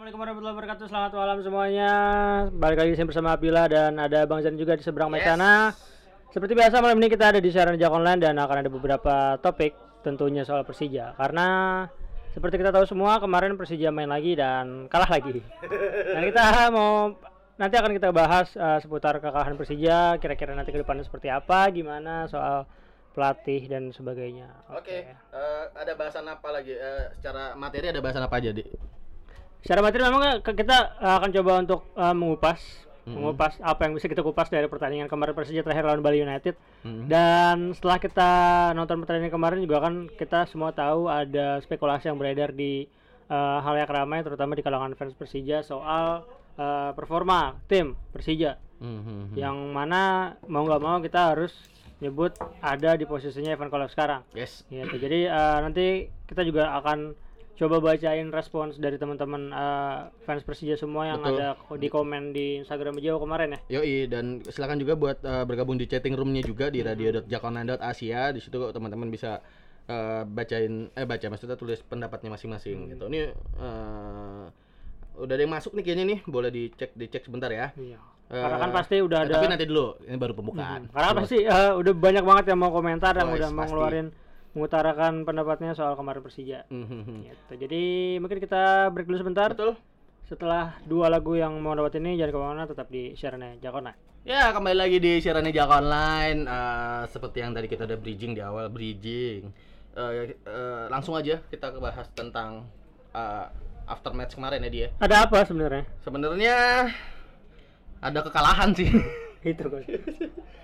Assalamualaikum warahmatullahi wabarakatuh. Selamat malam semuanya. Balik lagi saya bersama Abila dan ada Bang Zan juga di seberang Yes. sana. Seperti biasa malam ini kita ada di siaran Jak Online dan akan ada beberapa topik tentunya soal Persija. Karena seperti kita tahu semua kemarin Persija main lagi dan kalah lagi. Dan kita mau nanti akan kita bahas eh, seputar kekalahan Persija, kira-kira nanti ke depannya seperti apa, gimana soal pelatih dan sebagainya. Oke, eh, ada bahasan apa lagi? Eh, secara materi ada bahasan apa aja? Secara materi memang kita uh, akan coba untuk uh, mengupas Mhm. mengupas apa yang bisa kita kupas dari pertandingan kemarin Persija terakhir lawan Bali United. Mhm. Dan setelah kita nonton pertandingan kemarin juga kan kita semua tahu ada spekulasi yang beredar di uh, hal yang ramai terutama di kalangan fans Persija soal uh, performa tim Persija Mhm. yang mana mau nggak mau kita harus nyebut ada di posisinya Evan Kolev sekarang. Yes. Gitu. Jadi eh, nanti kita juga akan coba bacain respons dari teman-teman eh, fans Persija semua yang Betul. ada di komen di Instagram Jawa kemarin ya. Yoi dan silakan juga buat eh, bergabung di chatting roomnya juga di radio.jakonline.asia. Di situ teman-teman bisa eh, bacain eh baca maksudnya tulis pendapatnya masing-masing gitu. Ini eh, udah ada yang masuk nih kayaknya nih, boleh dicek dicek sebentar ya. Iya. Karena kan pasti udah eh, ada Tapi nanti dulu, ini baru pembukaan. Hmm. Karena Coba. pasti eh, udah banyak banget yang mau komentar yang Oh, udah mau ngeluarin mengutarakan pendapatnya soal kemarin Persija. Mhm. Gitu. Jadi mungkin kita break dulu sebentar. Betul. Setelah dua lagu yang mau lewat ini jangan ke mana-mana tetap di siarannya Jakona. Ya kembali lagi di siaran Jak Online Eh, Seperti yang tadi kita udah bridging di awal Bridging Eh, eh, Langsung aja kita bahas tentang eh, After match kemarin ya dia Ada apa sebenarnya? Sebenarnya Ada kekalahan sih Itu kan.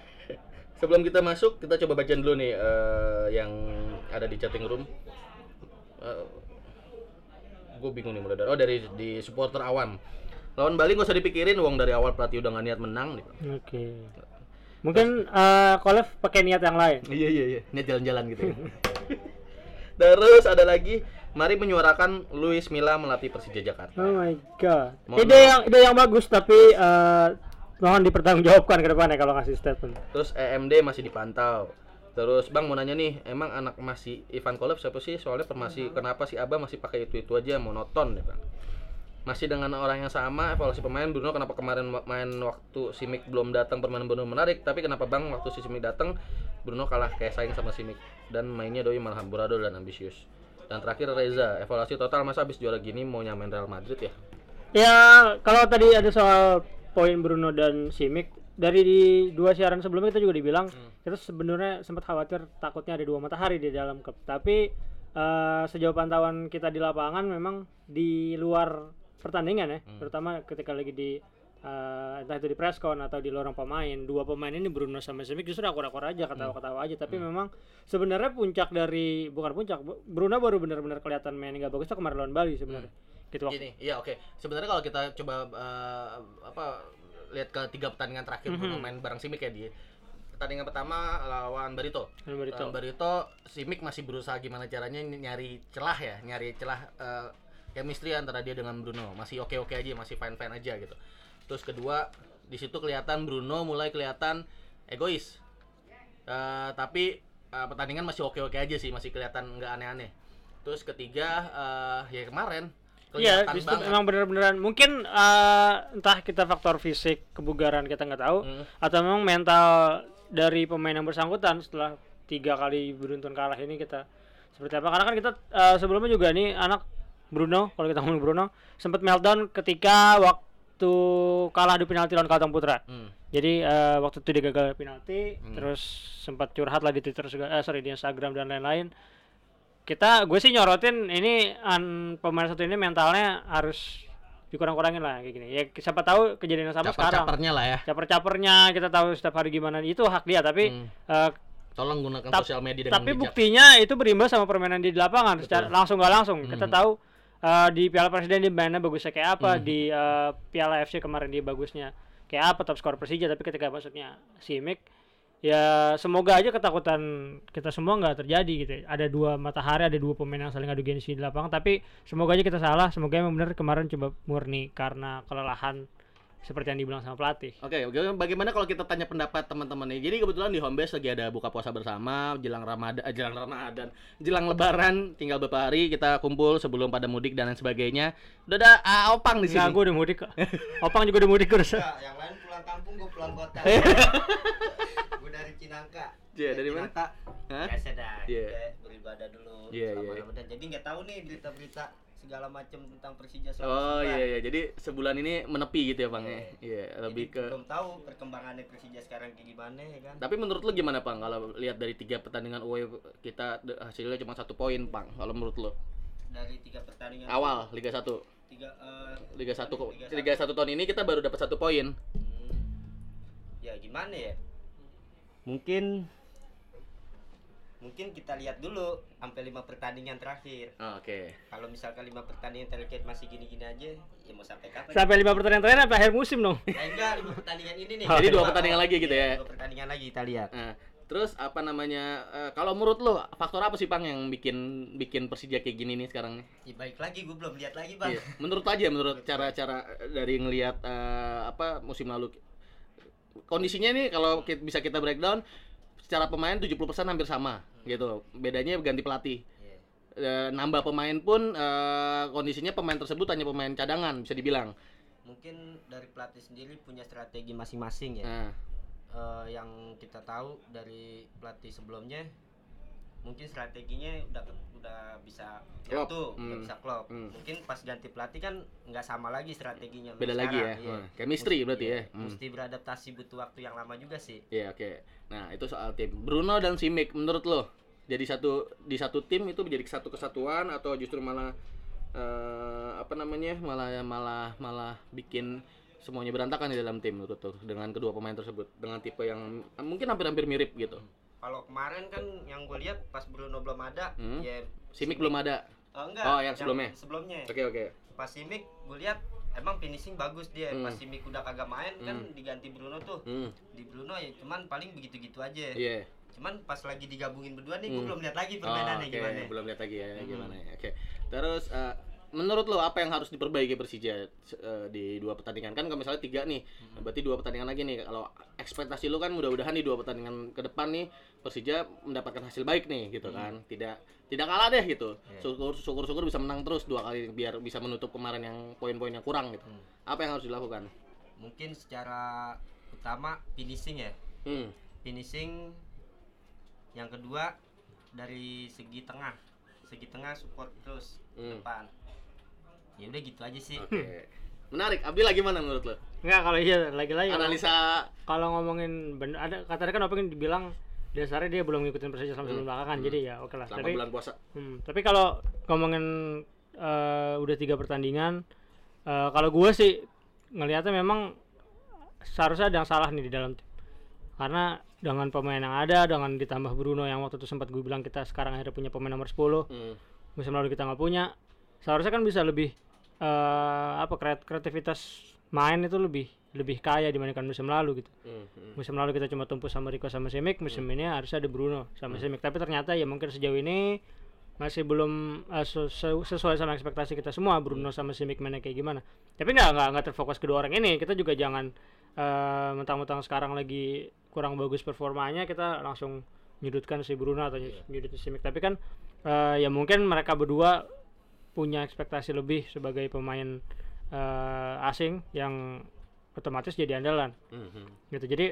Sebelum kita masuk kita coba bacain dulu nih eh, Yang ada di chatting room Gue bingung nih mulai dari Oh dari di supporter awam Lawan Bali gak usah dipikirin Uang dari awal pelatih udah gak niat menang nih Oke. Mungkin eh Kolev pakai niat yang lain. Iya iya iya, niat jalan-jalan gitu. ya. Terus ada lagi, mari menyuarakan Luis Milla melatih Persija Jakarta. Oh my god. Mohon ide yang ide yang bagus tapi eh mohon dipertanggungjawabkan ke depannya kalau ngasih statement. Terus EMD masih dipantau. Terus Bang mau nanya nih, emang anak masih Ivan Kolev siapa sih? Soalnya permasi kenapa sih Abah masih pakai itu-itu aja monoton ya Bang. Masih dengan orang yang sama, evaluasi pemain Bruno kenapa kemarin ma- main waktu Simic belum datang permainan Bruno menarik, tapi kenapa Bang waktu si Simic datang Bruno kalah kayak saing sama Simic dan mainnya doi malah amburadul dan ambisius. Dan terakhir Reza, evaluasi total masa habis juara gini mau nyamain Real Madrid ya? Ya, kalau tadi ada soal poin Bruno dan Simic dari di dua siaran sebelumnya kita juga dibilang kita sebenarnya sempat khawatir takutnya ada dua matahari di dalam klub. Tapi eh, sejauh pantauan kita di lapangan memang di luar pertandingan ya, terutama ketika lagi di eh, entah itu di preskon atau di lorong pemain, dua pemain ini Bruno sama Simic justru akur-akur aja, ketawa-ketawa aja. Tapi memang sebenarnya puncak dari bukan puncak, Bruno baru benar-benar kelihatan main nggak bagus tuh kemarin lawan Bali sebenarnya. Gitu waktu Gini, iya oke. Sebenarnya kalau kita coba eh, apa lihat ke tiga pertandingan terakhir Bruno main bareng Simic ya di pertandingan pertama lawan Barito. lawan Barito. Lawan Barito, Simic masih berusaha gimana caranya ny- nyari celah ya, nyari celah eh, chemistry antara dia dengan Bruno. Masih oke-oke aja, masih fine-fine aja gitu. Terus kedua, di situ kelihatan Bruno mulai kelihatan egois. Eh, tapi eh, pertandingan masih oke-oke aja sih, masih kelihatan nggak aneh-aneh. Terus ketiga, eh, ya kemarin Iya, justru banget. memang benar-beneran mungkin eh, entah kita faktor fisik, kebugaran kita nggak tahu, Hmm. atau memang mental dari pemain yang bersangkutan setelah tiga kali beruntun kalah ini kita seperti apa? Karena kan kita eh, sebelumnya juga nih anak Bruno, kalau kita ngomong Bruno, sempat meltdown ketika waktu kalah di penalti lawan Kalteng Putra. Hmm. Jadi eh, waktu itu dia gagal penalti, terus sempat curhat lah di Twitter juga, eh, sorry di Instagram dan lain-lain. Kita, gue sih nyorotin ini an, pemain satu ini mentalnya harus dikurang-kurangin lah kayak gini. Ya siapa tahu kejadian yang sama sekarang. Caper-capernya lah ya. Caper-capernya kita tahu setiap hari gimana itu hak dia tapi Hmm. eh, Tolong gunakan Tap- sosial media dengan tapi bijak. buktinya itu berimbas sama permainan di lapangan secara langsung nggak langsung. Kita Mhm. tahu eh, di Piala Presiden dia mainnya bagusnya kayak apa, Mhm. di eh, Piala FC kemarin dia bagusnya kayak apa top skor Persija tapi ketika masuknya Simic ya semoga aja ketakutan kita semua nggak terjadi gitu. ya. Ada dua matahari, ada dua pemain yang saling adu gengsi di lapangan tapi semoga aja kita salah, semoga yang benar kemarin coba murni karena kelelahan seperti yang dibilang sama pelatih. Oke, oke. bagaimana kalau kita tanya pendapat teman-teman nih? Jadi kebetulan di home base lagi ada buka puasa bersama, jelang Ramadan, eh, jelang Ramadan, jelang Lebaran, tinggal beberapa hari kita kumpul sebelum pada mudik dan lain sebagainya. Udah ada ah, opang di sini. Enggak, gue udah mudik kok. Opang juga udah mudik terus. Enggak, yang lain pulang kampung, gue pulang kota. gue dari Cinangka. Iya, dari mana? Cinangka. Hah? Biasa dah, Iya. kita beribadah dulu Iya, selama iya. Ramadan. Jadi nggak tahu nih berita-berita segala macam tentang Persija selama Oh sebulan. iya iya, jadi sebulan ini menepi gitu ya bang ya? Iya, lebih Jadi ke. belum tahu perkembangannya Persija sekarang kayak gimana ya kan. Tapi menurut lu gimana bang? Kalau lihat dari tiga pertandingan away kita hasilnya cuma satu poin bang. Kalau menurut lu? Dari tiga pertandingan Awal Liga 1 tiga eh, Liga 1 kok. Liga Liga 1 tahun ini kita baru dapat satu poin. hmm, ya gimana ya? Mungkin mungkin kita lihat dulu sampai lima pertandingan terakhir. Oh, Oke. Kalau misalkan lima pertandingan terakhir masih gini-gini aja, ya mau sampai kapan? Sampai lima pertandingan terakhir sampai akhir musim dong. Ya enggak, lima pertandingan ini nih. Jadi dua Iya, pertandingan lagi gitu ya? Dua pertandingan lagi kita lihat. Nah, terus apa namanya? eh, kalau menurut lu faktor apa sih bang yang bikin bikin Persija kayak gini nih sekarang nih? Ya, baik lagi, gue belum lihat lagi bang. Iya. Menurut aja, menurut cara-cara dari ngelihat eh, apa musim lalu kondisinya nih kalau bisa kita breakdown secara pemain 70% hampir sama gitu. Bedanya ganti pelatih. Iya. Eh, nambah pemain pun eh, kondisinya pemain tersebut hanya pemain cadangan bisa dibilang. Mungkin dari pelatih sendiri punya strategi masing-masing ya. Nah, Eh, yang kita tahu dari pelatih sebelumnya, mungkin strateginya udah udah bisa Klop. udah Hmm. bisa klop. Hmm. Mungkin pas ganti pelatih kan nggak sama lagi strateginya. beda lagi ya. sekarang, iya. Chemistry Mesti- berarti iya, ya. Hmm. Mesti beradaptasi butuh waktu yang lama juga sih. Iya oke. Nah itu soal tim. Bruno dan Simic menurut lo jadi satu di satu tim itu menjadi satu kesatuan atau justru malah eh, apa namanya malah malah malah bikin semuanya berantakan di dalam tim menurut lo dengan kedua pemain tersebut dengan tipe yang mungkin hampir-hampir mirip gitu. Kalau kemarin kan yang gue lihat pas Bruno belum ada, Hmm. ya Simic belum ada. Oh, enggak. Oh, yang sebelumnya? Sebelumnya. Oke oke. Pas Simic gue lihat emang finishing bagus dia. Hmm. Pas Simic udah kagak main kan Hmm. diganti Bruno tuh. Hmm. Di Bruno ya cuman paling begitu-gitu aja. Iya. Cuman pas lagi digabungin berdua nih gue Hmm. belum lihat lagi Oh, permainannya oke. gimana. Belum lihat lagi ya Hmm. gimana ya. Oke. Terus eh, menurut lo apa yang harus diperbaiki Persija eh, di dua pertandingan kan kalau misalnya tiga nih Hmm. berarti dua pertandingan lagi nih kalau ekspektasi lu kan mudah-mudahan nih dua pertandingan ke depan nih Persija mendapatkan hasil baik nih gitu kan tidak tidak kalah deh gitu Hmm. Iya. syukur syukur syukur bisa menang terus dua kali biar bisa menutup kemarin yang poin-poin yang kurang gitu Hmm. apa yang harus dilakukan Mungkin secara utama finishing ya. hmm. Finishing yang kedua dari segi tengah. Segi tengah support terus Hmm. depan. Ya udah gitu aja sih. oke menarik Abdi lagi mana menurut lo Enggak kalau iya lagi-lagi analisa kalau ngomongin bener ada kata kan Openg dibilang dasarnya dia belum ngikutin Persija selama sebelum Hmm. belakangan jadi ya oke lah selama tapi bulan puasa hmm, tapi kalau ngomongin eh, udah tiga pertandingan eh, kalau gue sih ngelihatnya memang seharusnya ada yang salah nih di dalam tim karena dengan pemain yang ada dengan ditambah Bruno yang waktu itu sempat gue bilang kita sekarang akhirnya punya pemain nomor 10 hmm. musim lalu kita nggak punya seharusnya kan bisa lebih eh, apa kreat- kreativitas main itu lebih lebih kaya dibandingkan musim lalu gitu. Hmm. Hmm. musim lalu kita cuma tumpu sama Rico sama Simic musim ini harusnya ada Bruno sama Simic. Tapi ternyata ya mungkin sejauh ini masih belum se- sesuai sama ekspektasi kita semua Bruno sama Simic mainnya kayak gimana. Tapi nggak nggak nggak terfokus kedua orang ini. Kita juga jangan eh, mentang-mentang sekarang lagi kurang bagus performanya kita langsung nyudutkan si Bruno atau nyudutin Simic. Tapi kan eh, ya mungkin mereka berdua punya ekspektasi lebih sebagai pemain eh, asing yang otomatis jadi andalan Hmm. Hmm. gitu jadi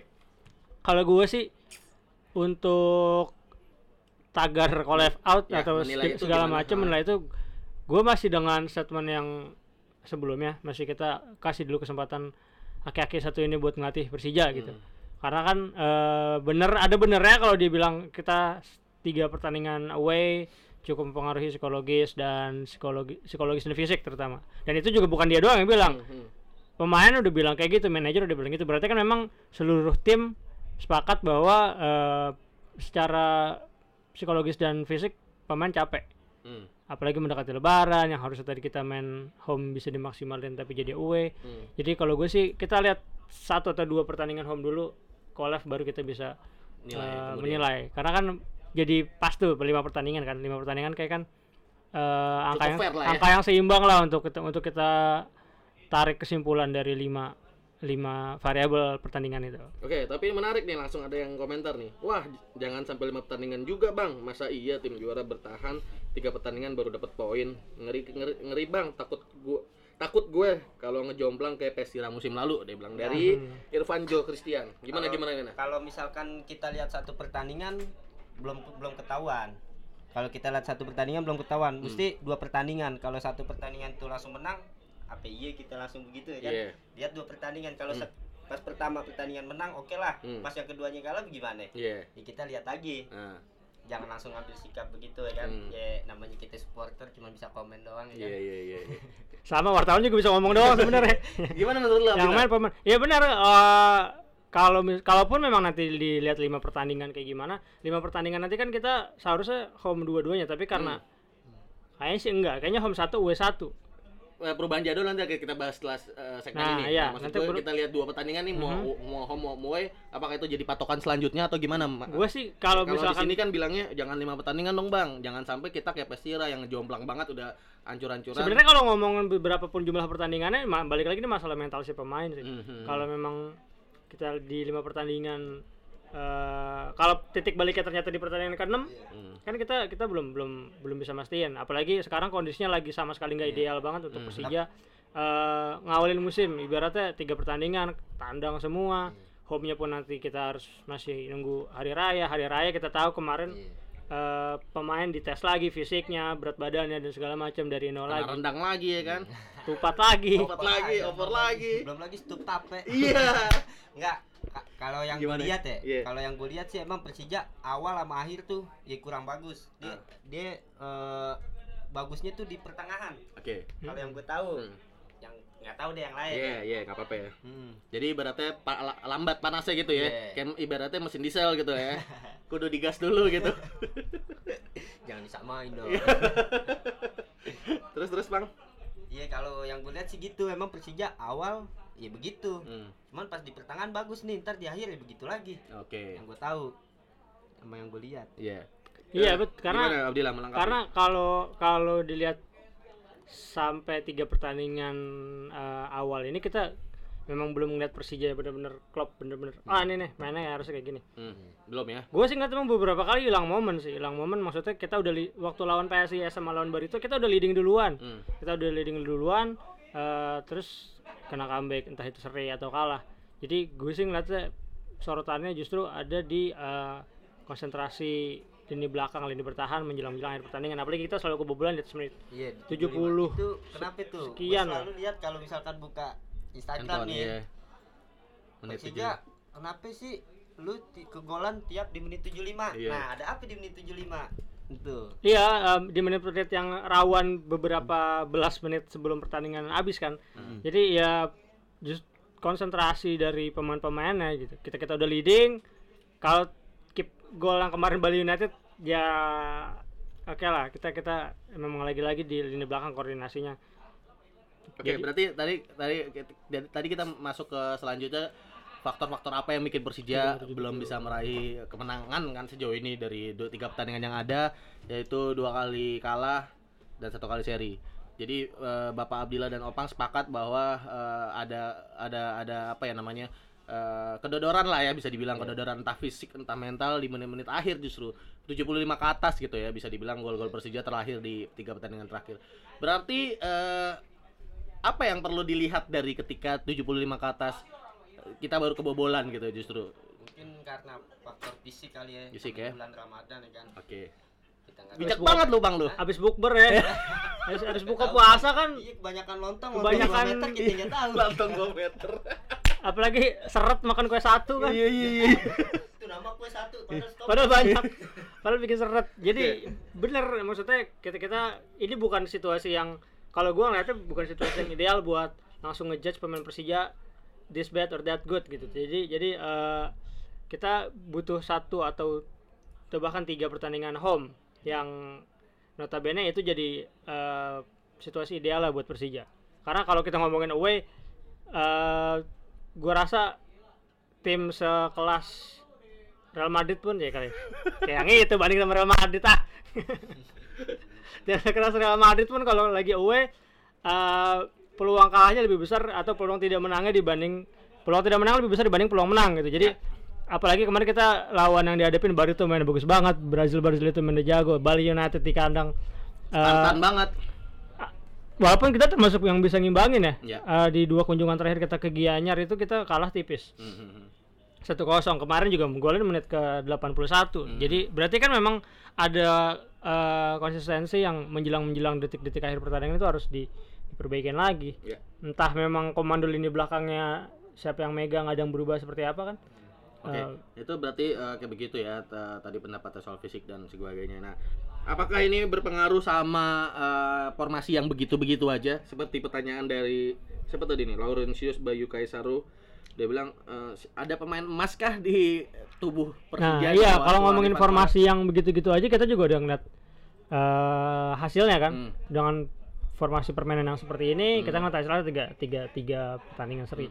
kalau gue sih untuk tagar call out Ya, atau segala macam menilai itu gue masih dengan statement yang sebelumnya masih kita kasih dulu kesempatan aki-aki satu ini buat ngelatih Persija gitu Hmm. karena kan eh, bener ada benernya kalau dia bilang kita tiga pertandingan away cukup mempengaruhi psikologis dan psikologi psikologis dan fisik terutama dan itu juga bukan dia doang yang bilang Hmm. Hmm. Pemain udah bilang kayak gitu, manajer udah bilang gitu. Berarti kan memang seluruh tim sepakat bahwa eh, secara psikologis dan fisik pemain capek. Hmm. Apalagi mendekati lebaran yang harusnya tadi kita main home bisa dimaksimalin tapi jadi away. Hmm. Jadi kalau gue sih kita lihat satu atau dua pertandingan home dulu, left baru kita bisa Nilai kemudian. menilai. Karena kan jadi pas tuh lima pertandingan kan, lima pertandingan kayak kan eh, angka Cukup yang lah ya. angka yang seimbang lah untuk kita untuk kita tarik kesimpulan dari lima lima variabel pertandingan itu. Oke, tapi menarik nih langsung ada yang komentar nih. Wah, jangan sampai lima pertandingan juga bang. Masa iya tim juara bertahan tiga pertandingan baru dapat poin? Ngeri, ngeri, ngeri bang. Takut gue takut gue kalau ngejomplang kayak Persira musim lalu. Dia bilang dari Irfan Jo Christian. Gimana Kalau- gimana gimana? Kalau misalkan kita lihat satu pertandingan belum belum ketahuan. Kalau kita lihat satu pertandingan belum ketahuan, Hmm. mesti dua pertandingan. Kalau satu pertandingan itu langsung menang, apa iya kita langsung begitu ya kan? Iya. Lihat dua pertandingan. Kalau Hmm. pas pertama pertandingan menang, oke lah. Hmm. Pas yang keduanya kalah gimana? Iya. Ya kita lihat lagi. Nah, Jangan langsung ambil sikap begitu ya kan? Hmm. Ya namanya kita supporter cuma bisa komen doang ya. iya kan? iya iya. iya. Sama wartawan juga bisa ngomong doang sebenarnya. Gimana menurut lo? yang main pemain. Ya benar. eh, kalau kalaupun memang nanti dilihat lima pertandingan kayak gimana, lima pertandingan nanti kan kita seharusnya home dua-duanya, tapi karena kayaknya sih enggak, kayaknya home satu W satu. Eh, perubahan jadwal nanti akan kita bahas setelah eh, segmen Nah, ini. iya, Nah, maksud nanti gue kita lihat dua pertandingan nih mau mau home mau mau away, apakah itu jadi patokan selanjutnya atau gimana? Ma- Gue sih kalau misalkan sini kan bilangnya jangan lima pertandingan dong bang, jangan sampai kita kayak Persira yang ngejomplang banget udah hancur-hancuran. sebenarnya kalau ngomongin beberapa pun jumlah pertandingannya balik lagi ini masalah mental si pemain sih. Mhm. Kalau memang kita di lima pertandingan eh, kalau titik baliknya ternyata di pertandingan ke-6 Hmm. kan kita kita belum belum belum bisa mastiin. Apalagi sekarang kondisinya lagi sama sekali nggak ideal banget untuk Persija. Eh, ngawalin musim ibaratnya tiga pertandingan tandang semua. Home-nya pun nanti kita harus masih nunggu hari raya. Hari raya kita tahu kemarin eh, pemain dites lagi fisiknya berat badannya dan segala macam dari nol lagi rendang lagi ya kan? tupat lagi Opat lagi, over lagi. Belum lagi stup tape. Iya. Enggak. ka- Kalau yang gue lihat ya, Iya. kalau yang gue lihat sih emang Persija awal sama akhir tuh ya kurang bagus. Dia Ah. dia eh, bagusnya tuh di pertengahan. Oke. Kalau yang gue tahu, Hmm. Nggak tahu deh yang lain. Iya, iya, nggak apa-apa ya. Hmm. Jadi ibaratnya pa- la- lambat panasnya gitu ya. Iya. Kayak ibaratnya mesin diesel gitu ya. Kudu digas dulu gitu. Jangan disamain dong. terus terus, Bang. Iya kalau yang gue lihat sih gitu, emang Persija awal ya begitu. Hmm. Cuman pas di pertengahan bagus nih, ntar di akhir ya begitu lagi. Oke. Yang gue tahu, sama yang gue lihat. Iya. iya Ya, bet karena gimana Abdillah karena kalau kalau dilihat sampai tiga pertandingan eh, awal ini kita memang belum ngeliat Persija bener-bener klop bener-bener ah ini nih mainnya harusnya kayak gini Hmm, belum ya? gue sih nggak temen beberapa kali hilang momen sih hilang momen maksudnya kita udah li- waktu lawan PSIS sama lawan Barito kita udah leading duluan Hmm. kita udah leading duluan eh, terus kena comeback entah itu seri atau kalah jadi gue sih ngeliatnya sorotannya justru ada di eh, konsentrasi lini belakang lini bertahan menjelang menjelang akhir pertandingan apalagi kita selalu kebobolan di atas menit Iya, 70. Itu kenapa tuh? Sekian Gua selalu lihat kalau misalkan buka Instagram Handphone, nih. iya. Menit Persija, kenapa sih lu ti- kegolan tiap di menit 75? Iya. Nah, ada apa di menit 75? Itu. Iya, em, di menit-menit yang rawan beberapa belas menit sebelum pertandingan habis kan. Jadi ya just konsentrasi dari pemain-pemainnya gitu. Kita kita udah leading. Kalau gol yang kemarin Bali United ya oke lah kita kita memang lagi-lagi di lini belakang koordinasinya. Oke, Jadi- berarti tadi tadi tadi kita masuk ke selanjutnya faktor-faktor apa yang bikin Persija belum bisa meraih kemenangan kan sejauh ini dari dua tiga pertandingan yang ada yaitu dua kali kalah dan satu kali seri. Jadi eh, Bapak Abdillah dan Opang sepakat bahwa eh, ada ada ada apa ya namanya eh, kedodoran lah ya bisa dibilang kedodoran entah fisik entah mental di menit-menit akhir justru 75 ke atas gitu ya bisa dibilang gol-gol Persija terlahir di tiga pertandingan terakhir. Berarti eh, apa yang perlu dilihat dari ketika 75 ke atas eh, kita baru kebobolan gitu justru. Mungkin karena faktor fisik kali ya. Fisik Di ya. Bulan Ramadan ya kan. Oke. Kita nggak Bijak banget lu Bang lu. Habis bukber ya. habis, habis buka puasa kan Iya, kebanyakan lontong, Kebanyakan- lontong 2 meter kita nggak tahu. Langsung 2 meter. apalagi seret makan kue satu kan. Iya iya iya. Itu nama kue satu, padahal. Padahal banyak. Padahal bikin seret. Jadi bener maksudnya kita kita ini bukan situasi yang kalau gua ngeliatnya bukan situasi yang ideal buat langsung ngejudge pemain Persija this bad or that good gitu. Jadi jadi eh, kita butuh satu atau atau bahkan tiga pertandingan home yang notabene itu jadi eh, situasi ideal lah buat Persija. Karena kalau kita ngomongin away eh gua rasa tim sekelas Real Madrid pun ya kali. Kayak yang itu banding sama Real Madrid ah. Dan sekelas Real Madrid pun kalau lagi away eh, peluang kalahnya lebih besar atau peluang tidak menangnya dibanding peluang tidak menang lebih besar dibanding peluang menang gitu. Jadi apalagi kemarin kita lawan yang dihadapin Barito main bagus banget, Brazil Brazil itu main jago, Bali United di kandang Tantan banget. Walaupun kita termasuk yang bisa ngimbangin ya. Ya. Eh, di dua kunjungan terakhir kita ke Gianyar itu kita kalah tipis. Hmm, hmm, hmm. satu kosong kemarin juga golin menit ke 81 Hmm. jadi berarti kan memang ada eh, konsistensi yang menjelang menjelang detik-detik akhir pertandingan itu harus di, diperbaikin lagi Ya. entah memang komando lini belakangnya siapa yang megang ada yang berubah seperti apa kan Oke, Eh, itu berarti eh, kayak begitu ya ta- tadi pendapatnya soal fisik dan sebagainya. Nah, apakah ini berpengaruh sama eh, formasi yang begitu-begitu aja? Seperti pertanyaan dari siapa tadi nih? Laurentius Bayu Kaisaru. Dia bilang eh, ada pemain emas kah di tubuh nah Persija? iya Soal- kalau ngomongin formasi yang begitu-gitu aja kita juga udah ngeliat eh, hasilnya kan Hmm. dengan formasi permainan yang seperti ini kita ngeliat hasilnya tiga tiga tiga pertandingan seri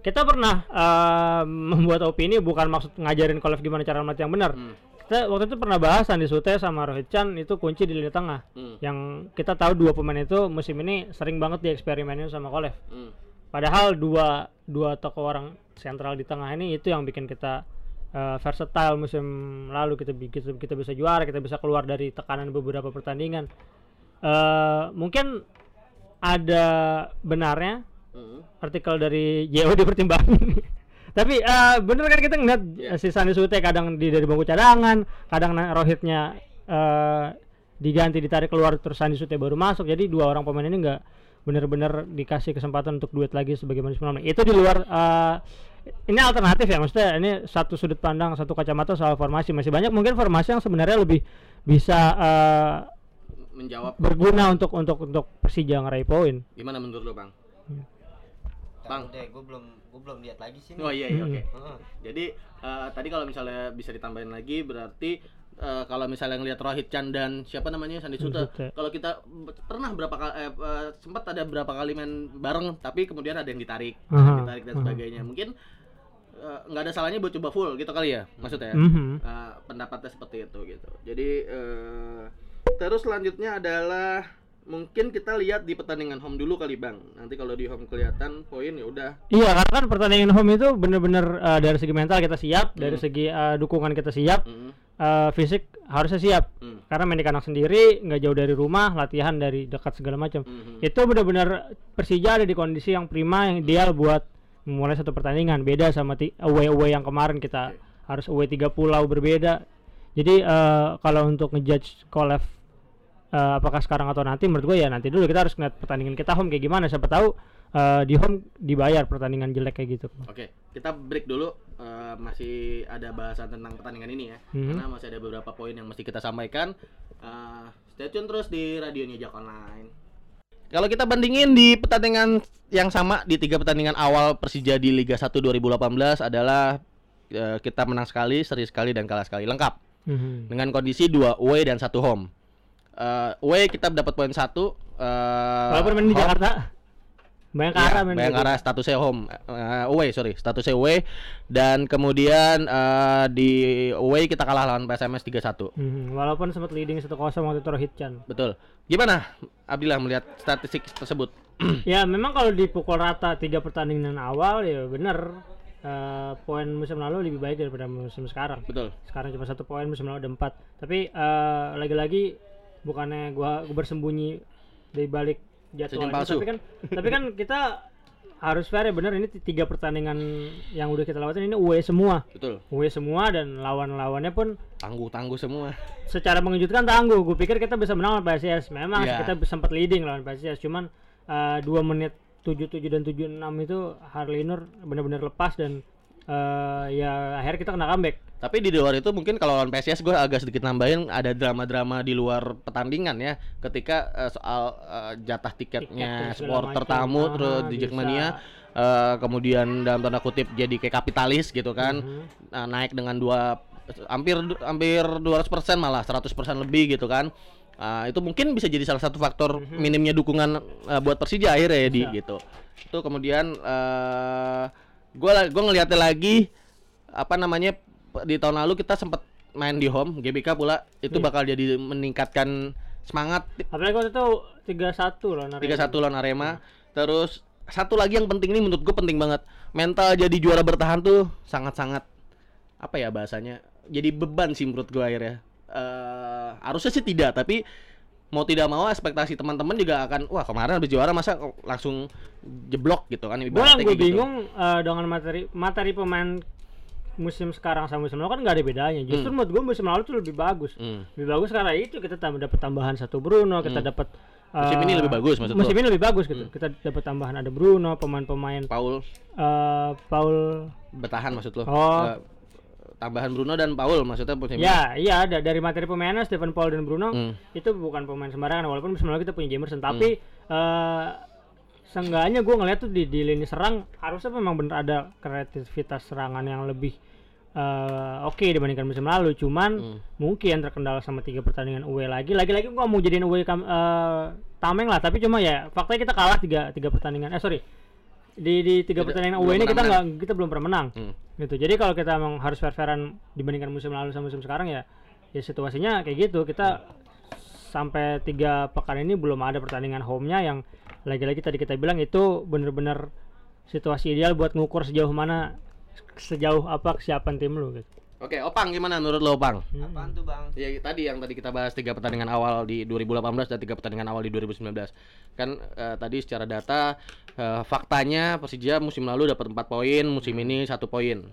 kita pernah eh, membuat opini bukan maksud ngajarin Kolev gimana cara melatih yang benar Hmm. kita waktu itu pernah bahasan di Sute sama Rohit Chan itu kunci di lini tengah Hmm. yang kita tahu dua pemain itu musim ini sering banget dieksperimenin sama Kolev Hmm. padahal dua dua tokoh orang sentral di tengah ini itu yang bikin kita eh, versatile musim lalu kita, kita kita bisa juara kita bisa keluar dari tekanan beberapa pertandingan Eh, mungkin ada benarnya Hmm. artikel dari JO dipertimbangkan. Tapi eh, bener kan kita ngeliat Iya. si Sani Sute kadang di dari bangku cadangan, kadang Rohitnya eh, diganti ditarik keluar terus Sani Sute baru masuk. Jadi dua orang pemain ini nggak bener-bener dikasih kesempatan untuk duet lagi sebagaimana sebelumnya. Itu di luar eh, ini alternatif ya maksudnya ini satu sudut pandang satu kacamata soal formasi masih banyak mungkin formasi yang sebenarnya lebih bisa eh, Menjawab berguna untuk untuk untuk Persija ngeraih poin. gimana menurut lo, Bang? Bang. Deh, gue belum gue belum lihat lagi sih. nih. Oh iya, iya Hmm. oke. Heeh. Jadi eh, tadi kalau misalnya bisa ditambahin lagi berarti eh, kalau misalnya ngelihat Rohit Chan dan siapa namanya Sandi Sute, Sute. kalau kita pernah berapa kali eh, eh, sempat ada berapa kali main bareng tapi kemudian ada yang ditarik, Aha, ditarik dan sebagainya. Mungkin eh, nggak ada salahnya buat coba full gitu kali ya maksudnya. Mhm. Eh, pendapatnya seperti itu gitu. Jadi eh, terus selanjutnya adalah mungkin kita lihat di pertandingan home dulu kali bang. Nanti kalau di home kelihatan poin ya udah. Iya, karena kan pertandingan home itu bener-bener eh, dari segi mental kita siap, dari Hmm. segi eh, dukungan kita siap, Mm, eh, fisik harusnya siap. mm, Karena main di kandang sendiri, nggak jauh dari rumah, latihan dari dekat segala macam. mm, Itu benar-benar Persija ada di kondisi yang prima yang ideal buat memulai satu pertandingan. Beda sama ti- away-away yang kemarin kita Oke. harus away tiga pulau berbeda. Jadi eh, kalau untuk ngejudge Kolev eh, apakah sekarang atau nanti menurut gue ya nanti dulu kita harus ngeliat pertandingan kita home kayak gimana siapa tahu eh, di home dibayar pertandingan jelek kayak gitu Oke, kita break dulu. Eh, masih ada bahasan tentang pertandingan ini ya, Mhm. karena masih ada beberapa poin yang mesti kita sampaikan. Eh, stay tune terus di radionya Jak Online. Kalau kita bandingin di pertandingan yang sama di tiga pertandingan awal Persija di Liga 1 2018 adalah kita menang sekali, seri sekali dan kalah sekali lengkap Mhm. dengan kondisi dua away dan satu home. Eh, away kita dapat poin satu. eh, walaupun main di home- Jakarta Bayangkara Iya, main Bayangkara statusnya home, eh, away sorry, statusnya away dan kemudian eh, di away kita kalah lawan PSMS 3-1. Mhm, walaupun sempat leading 1-0 waktu itu Rohit Chan Betul. Gimana Abdillah melihat statistik tersebut? ya memang kalau dipukul rata tiga pertandingan awal ya bener eh, poin musim lalu lebih baik daripada musim sekarang Betul. sekarang cuma satu poin musim lalu ada empat tapi eh, lagi-lagi bukannya gua, gua bersembunyi di balik jadwal palsu. tapi kan tapi kan kita harus fair ya bener ini tiga pertandingan yang udah kita lewatin ini away semua Betul. away semua dan lawan-lawannya pun Tangguh-tangguh semua. secara mengejutkan tangguh gue pikir kita bisa menang lawan PSIS memang Iya. kita sempat leading lawan PSIS cuman eh, dua menit 77 dan 76 itu Harley Nur benar-benar lepas dan eh, ya akhirnya kita kena comeback. Tapi di luar itu mungkin kalau lawan PSIS gue agak sedikit nambahin ada drama-drama di luar pertandingan ya. Ketika eh, soal eh, jatah Tiket tiketnya segala supporter tamu Ah, terus di. Jackmania eh, kemudian dalam tanda kutip jadi kayak kapitalis gitu kan. Mhm. Nah, naik dengan dua hampir hampir 200% malah 100% lebih gitu kan. Ah, itu mungkin bisa jadi salah satu faktor minimnya dukungan eh, buat Persija akhirnya ya di gitu. Itu kemudian eh gue gue ngeliatnya lagi apa namanya di tahun lalu kita sempat main di home GBK pula. Itu Iya. bakal jadi meningkatkan semangat. Apalagi waktu itu 3-1 loh Narema. 3-1 lawan Arema terus satu lagi yang penting nih menurut gue penting banget. Mental jadi juara bertahan tuh sangat-sangat apa ya bahasanya jadi beban sih menurut gue akhirnya. Eh harusnya sih tidak tapi mau tidak mau ekspektasi teman-teman juga akan wah kemarin habis juara masa langsung jeblok gitu kan gue yang gue gitu. bingung eh, dengan materi materi pemain musim sekarang sama musim lalu kan nggak ada bedanya justru Hmm. menurut gue musim lalu tuh lebih bagus Hmm. lebih bagus karena itu kita tambah dapat tambahan satu Bruno kita dapat Musim eh, ini lebih bagus maksud musim lo? ini lebih bagus gitu kita dapat tambahan ada Bruno pemain-pemain Paul eh, Paul bertahan maksud lo Oh. Eh, tambahan Bruno dan Paul maksudnya ini? ya iya ada dari materi pemainnya Stephen Paul dan Bruno Hmm. itu bukan pemain sembarangan walaupun lalu kita punya Jamerson tapi eh seenggaknya gue ngeliat tuh di, di lini serang harusnya memang bener ada kreativitas serangan yang lebih eh, oke dibandingkan musim lalu cuman Hmm. mungkin terkendala sama tiga pertandingan away lagi lagi-lagi gue mau jadiin away kam- eh, tameng lah tapi cuma ya faktanya kita kalah tiga tiga pertandingan eh sorry di di tiga pertandingan away ini kita nggak kita belum pernah menang Hmm. gitu jadi kalau kita emang harus fair-fairan dibandingkan musim lalu sama musim sekarang ya ya situasinya kayak gitu kita sampai tiga pekan ini belum ada pertandingan home-nya yang lagi-lagi tadi kita bilang itu bener-bener situasi ideal buat ngukur sejauh mana sejauh apa kesiapan tim lu gitu. Oke, Opang gimana menurut lo, Opang? Apaan tuh bang? Ya tadi yang tadi kita bahas tiga pertandingan awal di 2018 dan tiga pertandingan awal di 2019. Kan eh, tadi secara data eh, faktanya Persija musim lalu dapat 4 poin, musim ini satu poin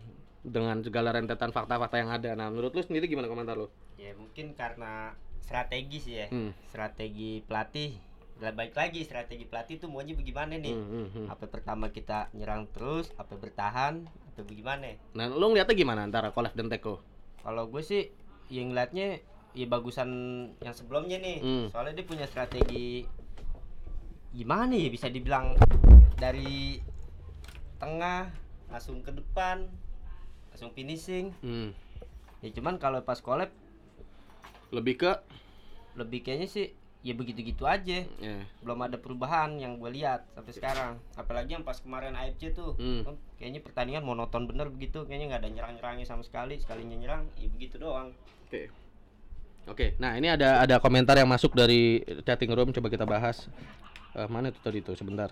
dengan segala rentetan fakta-fakta yang ada. Nah, menurut lu sendiri gimana komentar lu? Ya mungkin karena strategi sih ya. Hmm. Strategi pelatih. Lah baik lagi strategi pelatih tuh maunya bagaimana nih? Hmm, hmm, hmm. Apa pertama kita nyerang terus, apa bertahan, apa bagaimana? Nah, lu ngeliatnya gimana antara Kolev dan Teko? Kalau gue sih yang ngeliatnya ya bagusan yang sebelumnya nih. Hmm. Soalnya dia punya strategi gimana ya bisa dibilang dari tengah langsung ke depan langsung finishing. Hmm. Ya cuman kalau pas collab Lebih ke lebih kayaknya sih ya begitu-gitu aja. ya. Belum ada perubahan yang gue lihat sampai sekarang. Apalagi yang pas kemarin AFC tuh. Kan Kayaknya pertandingan monoton bener begitu. Kayaknya nggak ada nyerang-nyerangnya sama sekali. Sekalinya nyerang ya begitu doang. Oke. Oke, nah ini ada ada komentar yang masuk dari chatting room coba kita bahas. Eh, mana itu tadi tuh sebentar.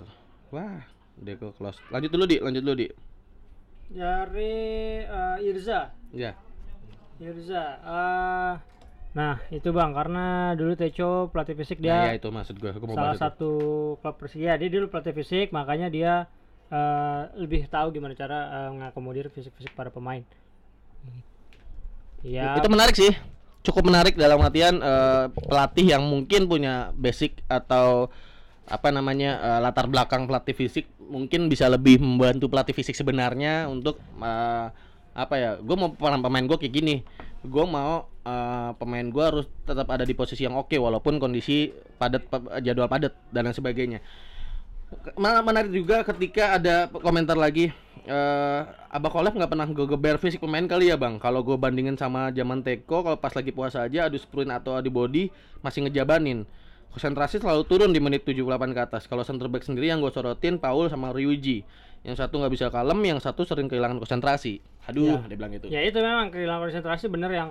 Wah, Deko close. Lanjut dulu di, lanjut dulu di. Dari eh, Irza, Ya. Irza. eh, nah itu bang karena dulu Teco pelatih fisik dia Nah, ya itu maksud gue. Aku mau salah bahas itu. satu klub Persija dia dulu pelatih fisik makanya dia eh, lebih tahu gimana cara eh, mengakomodir fisik-fisik para pemain. Ya, Itu menarik sih. Cukup menarik dalam artian eh, pelatih yang mungkin punya basic atau apa namanya eh, latar belakang pelatih fisik mungkin bisa lebih membantu pelatih fisik sebenarnya untuk eh, apa ya gue mau pemain pemain gue kayak gini gue mau eh, pemain gue harus tetap ada di posisi yang oke walaupun kondisi padat pa- jadwal padat dan lain sebagainya. Malah menarik juga ketika ada komentar lagi eh Abah Kolef nggak pernah geber fisik pemain kali ya bang? Kalau gue bandingin sama zaman Teko kalau pas lagi puasa aja adu sprint atau adu body masih ngejabanin. Konsentrasi selalu turun di menit 78 ke atas. Kalau center back sendiri yang gue sorotin Paul sama Ryuji. Yang satu nggak bisa kalem yang satu sering kehilangan konsentrasi. Aduh dia bilang gitu. Ya itu memang kehilangan konsentrasi bener yang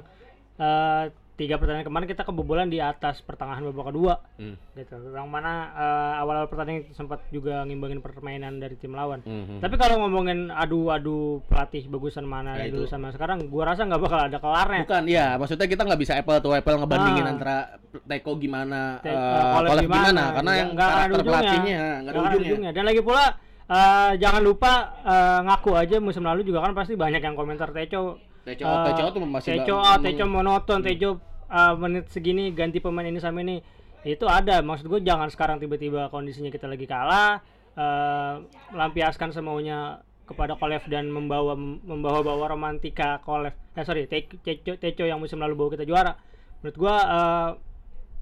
eh, tiga pertandingan kemarin kita kebobolan di atas pertengahan babak kedua Hmm. gitu. Yang mana eh, awal-awal pertandingan sempat juga ngimbangin permainan dari tim lawan. Mhm. Tapi kalau ngomongin adu-adu pelatih bagusan mana Nah, dulu sama sekarang, gua rasa nggak bakal ada kelarnya. Bukan, ya maksudnya kita nggak bisa apple to apple ngebandingin Ah. antara Teko gimana, Te- Kolef gimana, gimana, karena yang ada karakter ujungnya. pelatihnya nggak ada Nggak ujungnya. Dan lagi pula eh, jangan lupa eh, ngaku aja musim lalu juga kan pasti banyak yang komentar Teco. Teco, eh, Teco tuh masih Teco, nggak- ah, Teco monoton, Teco eh, menit segini ganti pemain ini sama ini. Itu ada. Maksud gue jangan sekarang tiba-tiba kondisinya kita lagi kalah eh, melampiaskan semaunya kepada Kolev dan membawa membawa-bawa romantika Kolev. Eh sorry, Te- Teco, Teco yang musim lalu bawa kita juara. Menurut gua eh,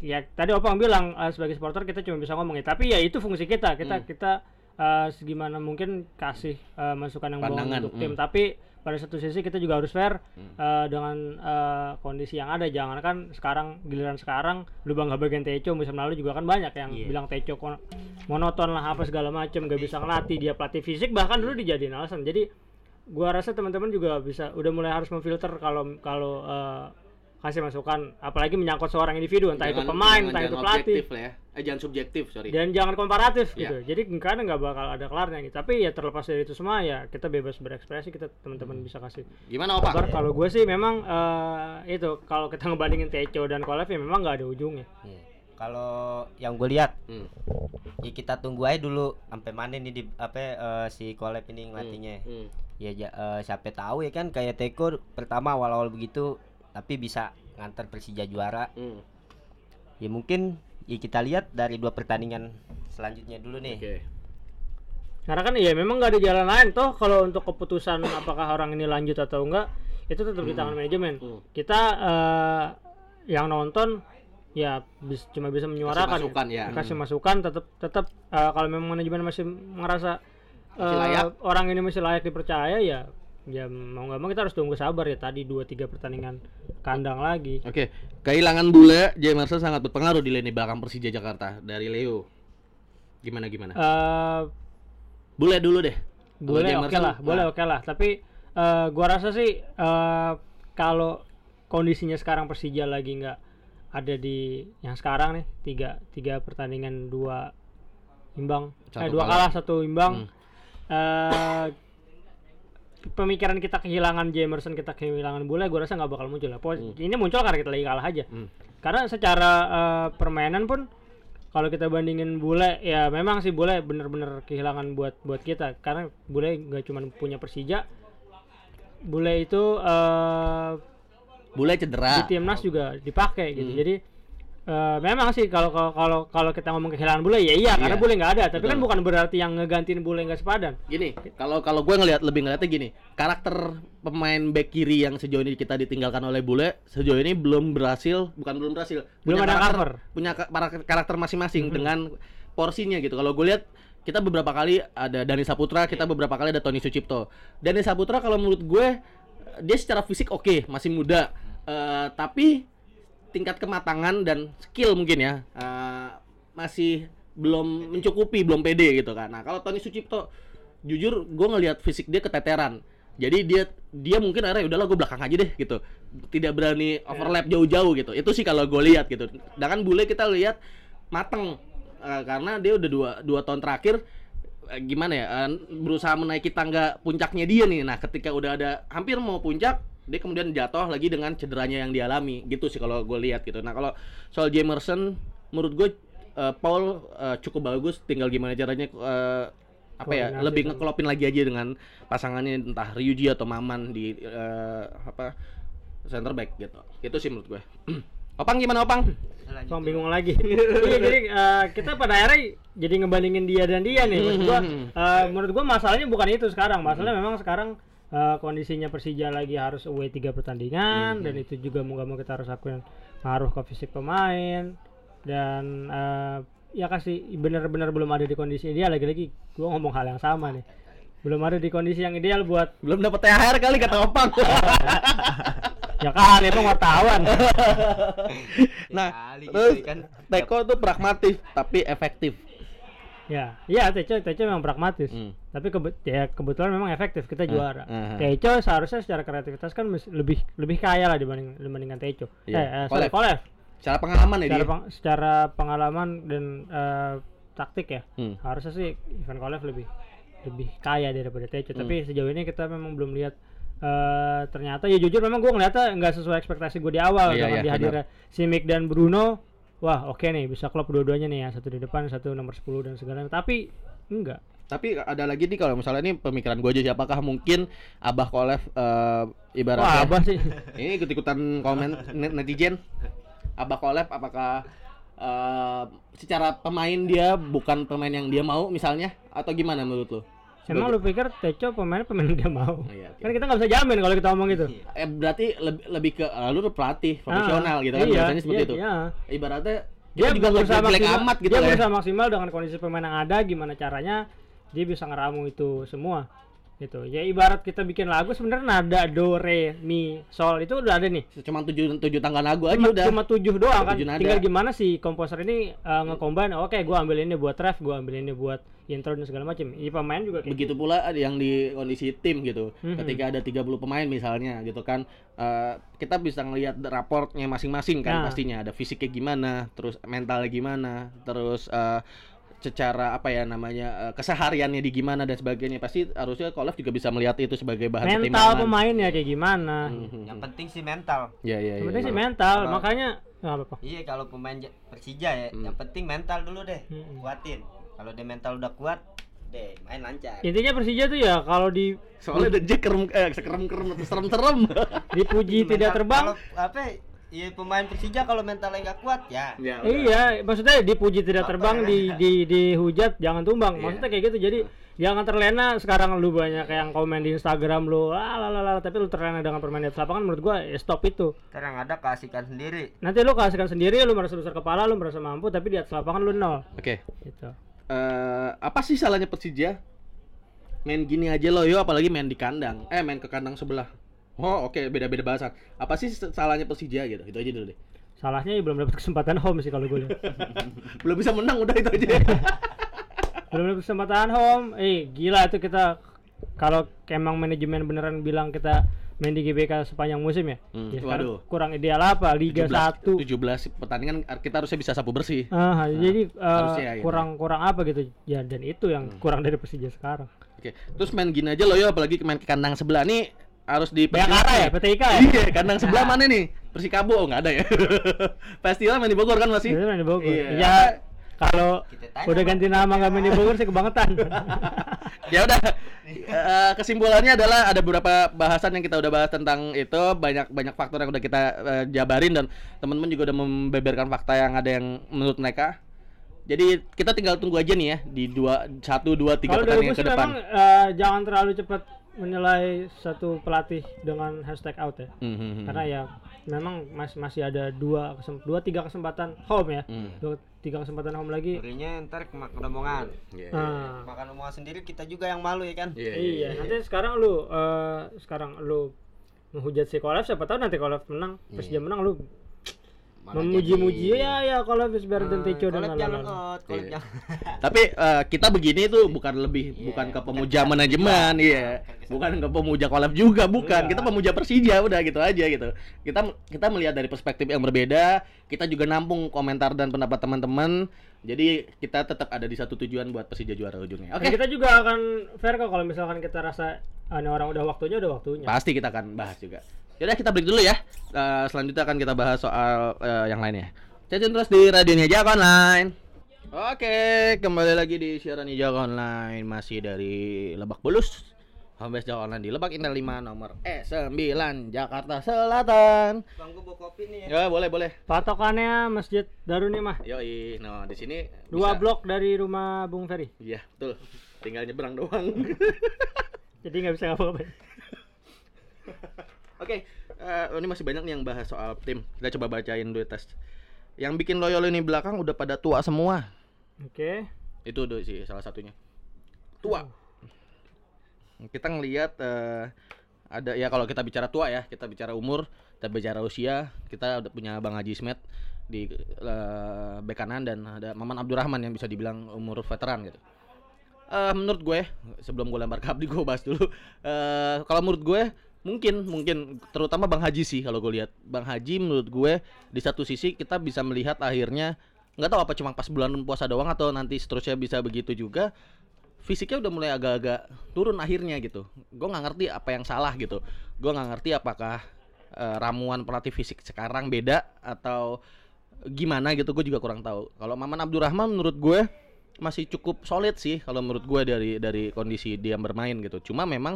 ya tadi Opang bilang eh, sebagai supporter kita cuma bisa ngomong ya tapi ya itu fungsi kita kita Hmm. kita eh, segimana mungkin kasih eh, masukan yang bagus untuk tim hmm. tapi pada satu sisi kita juga harus fair Hmm. eh, dengan eh, kondisi yang ada jangan kan sekarang giliran sekarang lu bangga bagian Teco musim lalu juga kan banyak yang Iya. bilang Teco monoton lah apa segala macam gak bisa ngelatih dia pelatih fisik bahkan dulu dijadiin alasan jadi gua rasa teman-teman juga bisa udah mulai harus memfilter kalau kalau eh, kasih masukan apalagi menyangkut seorang individu entah itu Jangan- pemain jangan- entah itu pelatih ya. Eh jangan subjektif, sorry. dan jangan komparatif Iya. gitu jadi karena nggak bakal ada kelarnya gitu tapi ya terlepas dari itu semua ya kita bebas berekspresi kita teman-teman Hmm. bisa kasih Gimana kabar kalau gue sih memang eh, itu kalau kita ngebandingin Teco dan Kolev ya memang nggak ada ujungnya Iya. Kalau yang gue lihat, Hmm. ya kita tunggu aja dulu sampai mana nih di apa eh, si Kolep ini ngelatihnya. Hmm. Ya ja- eh, siapa tahu ya kan kayak Teko pertama awal-awal begitu tapi bisa ngantar Persija juara. Hmm. Ya mungkin ya kita lihat dari dua pertandingan selanjutnya dulu nih. Oke. karena kan ya memang nggak ada jalan lain toh kalau untuk keputusan apakah orang ini lanjut atau enggak itu tetap di tangan manajemen Hmm. kita eh, yang nonton ya bis- cuma bisa menyuarakan Kasih masukan ya. kasih masukan tetap tetap eh, kalau memang manajemen masih merasa Masih eh, layak. orang ini masih layak dipercaya ya ya mau nggak mau kita harus tunggu sabar ya tadi dua tiga pertandingan kandang lagi Oke, kehilangan bule Jamerson sangat berpengaruh di lini belakang Persija Jakarta dari Leo. Gimana gimana? Eh, Bule dulu deh. Boleh oke Jamerson, lah boleh nah, oke lah tapi eh, gua rasa sih eh, kalau kondisinya sekarang Persija lagi nggak ada di yang sekarang nih tiga tiga pertandingan dua imbang eh, Satu dua kalah. kalah satu imbang Hmm. eh, pemikiran kita kehilangan Jamerson kita kehilangan Bule gua rasa nggak bakal muncul lah Pokoknya ini muncul karena kita lagi kalah aja Hmm. karena secara eh, permainan pun kalau kita bandingin bule ya memang sih bule bener-bener kehilangan buat buat kita karena bule nggak cuma punya Persija bule itu eh, Bule di cedera. timnas juga dipakai gitu Hmm. jadi eh, memang sih kalau kalau kalau kita ngomong kehilangan bule ya iya karena Iya. bule nggak ada tapi kan Betul. bukan berarti yang ngegantiin bule nggak sepadan Gini, kalau kalau gue ngelihat lebih ngeliatnya gini, karakter pemain back kiri yang sejauh ini kita ditinggalkan oleh Bule sejauh ini belum berhasil, bukan belum berhasil, Belum ada karakter, cover. punya ka- para- karakter masing-masing Mhm. dengan porsinya gitu. Kalau gue lihat kita beberapa kali ada Dani Saputra, kita beberapa kali ada Tony Sucipto. Dani Saputra kalau menurut gue dia secara fisik oke, masih muda, Eh, tapi tingkat kematangan dan skill mungkin ya eh, masih belum mencukupi, belum pede gitu kan. Nah kalau Tony Sucipto jujur gue ngelihat fisik dia keteteran. Jadi dia dia mungkin akhirnya udahlah gue belakang aja deh gitu. Tidak berani overlap jauh-jauh gitu. Itu sih kalau gue lihat gitu. Sedangkan bule kita lihat mateng Eh, karena dia udah dua dua tahun terakhir eh, gimana ya eh, berusaha menaiki tangga puncaknya dia nih. Nah ketika udah ada hampir mau puncak dia kemudian jatuh lagi dengan cederanya yang dialami gitu sih kalau gue lihat gitu. Nah kalau soal Jamerson menurut gue eh, Paul eh, cukup bagus tinggal gimana caranya eh, apa ya lebih ngekelopin lagi aja dengan pasangannya entah Ryuji atau Maman di eh, apa center back gitu. Itu sih menurut gue. Opang gimana Opang? Bang bingung lagi. iya jadi eh, kita pada akhirnya jadi ngebandingin dia dan dia nih. Maksud gua eh, menurut gua masalahnya bukan itu sekarang. Masalahnya memang sekarang eh, kondisinya Persija lagi harus away tiga pertandingan dan itu juga mau gak mau kita harus akuin ngaruh ke fisik pemain dan eh, ya kasih benar-benar belum ada di kondisi dia lagi-lagi gua ngomong hal yang sama nih. Belum ada di kondisi yang ideal buat Belum dapat THR kali kata Opang. ya kan itu wartawan. nah, Kali gitu terus kan. Teko tuh pragmatis tapi efektif. ya, iya Teco Teco memang pragmatis. Hmm. Tapi kebe- ya kebetulan memang efektif kita juara. ah, ah. Teco seharusnya secara kreativitas kan lebih lebih kaya lah dibanding dibandingkan Teco. Iya. Eh, eh, Kolev. Kolev. Secara pengalaman ya Secara, dia. peng- secara pengalaman dan eh, taktik ya, Hmm. harusnya sih Ivan Kolev lebih lebih kaya daripada Teco. Tapi Hmm. sejauh ini kita memang belum lihat eh, ternyata ya jujur memang gue ngeliatnya nggak sesuai ekspektasi gue di awal Iya, dengan iya, dihadirnya Simic dan Bruno. Wah oke nih bisa klop dua-duanya nih ya satu di depan satu nomor 10 dan segala tapi enggak Tapi ada lagi nih kalau misalnya ini pemikiran gue aja sih apakah mungkin Abah Kolev eh, Wah ibaratnya apa sih ini ikut-ikutan komen net- netizen Abah Kolev apakah eh, secara pemain dia bukan pemain yang dia mau misalnya atau gimana menurut lo? Emang lu pikir Teco pemain pemain dia mau? Iya, oke. Kan kita nggak bisa jamin kalau kita ngomong gitu. Eh berarti lebih lebih ke lu tuh pelatih profesional Ah, gitu kan iya, biasanya seperti iya, itu. Iya. Ibaratnya Dia juga berusaha maksimal, amat gitu dia lah ya. berusaha maksimal dengan kondisi pemain yang ada, gimana caranya dia bisa ngeramu itu semua. gitu ya ibarat kita bikin lagu sebenarnya nada do re mi sol itu udah ada nih Cuma tujuh tujuh tangga lagu aja cuma, udah. cuma tujuh doang kan Tujuh nada. tinggal gimana si komposer ini uh, nge-combine oke gua ambil ini buat ref gua ambil ini buat intro dan segala macam ya pemain juga kayak Begitu pula ada yang di kondisi tim gitu. Mhm. Ketika ada 30 pemain misalnya gitu kan. eh, kita bisa ngelihat raportnya masing-masing kan Nah. pastinya. Ada fisiknya gimana, terus mentalnya gimana, terus eh, secara apa ya namanya eh, kesehariannya di gimana dan sebagainya pasti harusnya Kolef juga bisa melihat itu sebagai bahan mental pertimbangan. pemainnya kayak gimana Mhm. Yang penting sih mental. Ya ya yang ya. penting sih Kalau- mental kalau- makanya nggak apa-apa Iya kalau pemain Ja- Persija ya, Hmm. yang penting mental dulu deh. Hmm. Kuatin. Kalau dia mental udah kuat, deh main lancar. intinya Persija tuh ya kalau di Soalnya udah jekerem eh sekerem-kerem atau serem-serem. dipuji Mental- tidak terbang Kalau apa? Iya pemain Persija kalau mentalnya nggak kuat ya. ya, Iya, maksudnya dipuji tidak Apa terbang, ya? di di dihujat jangan tumbang. Iya. Maksudnya kayak gitu. Jadi jangan terlena sekarang lu banyak yang komen di Instagram lu, ah lah lah lah, tapi lu terlena dengan permainan di lapangan menurut gua ya stop itu. Sekarang ada keasikan sendiri. Nanti lu kasihkan sendiri, lu merasa besar kepala, lu merasa mampu, tapi di atas lapangan lu nol. Oke. Gitu. eh apa sih salahnya Persija? Main gini aja loh yo, apalagi main di kandang. Eh, main ke kandang sebelah. Oh, oke, beda-beda bahasa. Apa sih salahnya Persija gitu? Itu aja dulu deh. Salahnya ya belum dapat kesempatan home sih kalau gue. Belum bisa menang udah itu aja. belum dapat kesempatan home. Eh, gila itu kita kalau emang manajemen beneran bilang kita main di GBK sepanjang musim ya. Hmm, ya waduh. kurang ideal apa? Liga 1. 17 pertandingan kita harusnya bisa sapu bersih. Ah, jadi eh, harusnya gitu. kurang apa gitu ya dan itu yang kurang dari Persija sekarang. Oke. Terus main gini aja loh yo, apalagi main ke kandang sebelah nih harus di Bayangkara ya, PTIK ya. Iya, kandang sebelah mana nih? Persikabo oh, nggak ada ya. Festival main di Bogor kan masih? Itu main di Bogor. Iya. Ya kalau udah ganti nama nggak main di Bogor sih kebangetan. ya udah Eh, kesimpulannya adalah ada beberapa bahasan yang kita udah bahas tentang itu banyak banyak faktor yang udah kita eh, jabarin dan teman-teman juga udah membeberkan fakta yang ada yang menurut mereka jadi kita tinggal tunggu aja nih ya di dua satu dua tiga pertandingan ke depan memang eh, jangan terlalu cepat menilai satu pelatih dengan hashtag out ya. Hmm, hmm. Karena ya memang masih masih ada dua kesem- dua tiga kesempatan home ya. Hmm. Dua tiga kesempatan home lagi. Ngerinya ntar kemakan omongan. Iya, iya. Nah, Makan omongan sendiri kita juga yang malu ya kan. Iya, iya, nanti sekarang lu eh, sekarang lu menghujat si Kolef siapa tahu nanti Kolef menang, Persija menang lu memuji-muji ya ya Kolef is better than Ah, Tejo dan lain-lain. Iya. Tapi eh, kita begini tuh bukan lebih Iya, bukan ke bukan pemuja ke- manajemen, iya, iya. bukan ke Bukan pemuja kolab juga, bukan. Iya. Kita pemuja Persija udah gitu aja gitu. Kita kita melihat dari perspektif yang berbeda, kita juga nampung komentar dan pendapat teman-teman. Jadi kita tetap ada di satu tujuan buat Persija juara ujungnya. Oke. Dan kita juga akan fair kok kalau misalkan kita rasa ah, ini orang udah waktunya udah waktunya. Pasti kita akan bahas juga. Yaudah kita break dulu ya. Eh, selanjutnya akan kita bahas soal eh, yang lainnya. Tune terus di radionya Jaga Online. Oke, kembali lagi di siaran Jaga Online masih dari Lebak Bulus. Homebase Jaga Online di Lebak Indah 5 nomor E9 Jakarta Selatan. Bang gua bawa kopi nih ya. Ya, boleh boleh. Patokannya Masjid Daruni mah. Yoi, nah di sini Dua bisa- blok dari rumah Bung Ferry. Iya, betul. Tinggal nyebrang doang. Jadi nggak bisa ngapa-ngapain. Oke, eh, ini masih banyak nih yang bahas soal tim. Kita coba bacain dulu tes. Yang bikin loyal ini belakang udah pada tua semua. Oke. Itu tuh sih salah satunya. Tua. Kita ngelihat eh, ada ya kalau kita bicara tua ya, kita bicara umur, kita bicara usia, kita udah punya Bang Haji Ismet di eh, bek kanan dan ada Maman Abdurrahman yang bisa dibilang umur veteran gitu. Eh, menurut gue sebelum gue lempar ke Abdi gue bahas dulu. Eh, kalau menurut gue mungkin mungkin. Terutama Bang Haji sih kalau gue lihat. Bang Haji menurut gue di satu sisi kita bisa melihat akhirnya nggak tahu apa cuma pas bulan puasa doang atau nanti seterusnya bisa begitu juga fisiknya udah mulai agak-agak turun akhirnya gitu. Gue nggak ngerti apa yang salah gitu. Gue nggak ngerti apakah eh, ramuan pelatih fisik sekarang beda atau gimana gitu gue juga kurang tahu. Kalau Maman Abdurrahman menurut gue masih cukup solid sih kalau menurut gue dari dari kondisi dia bermain gitu. Cuma memang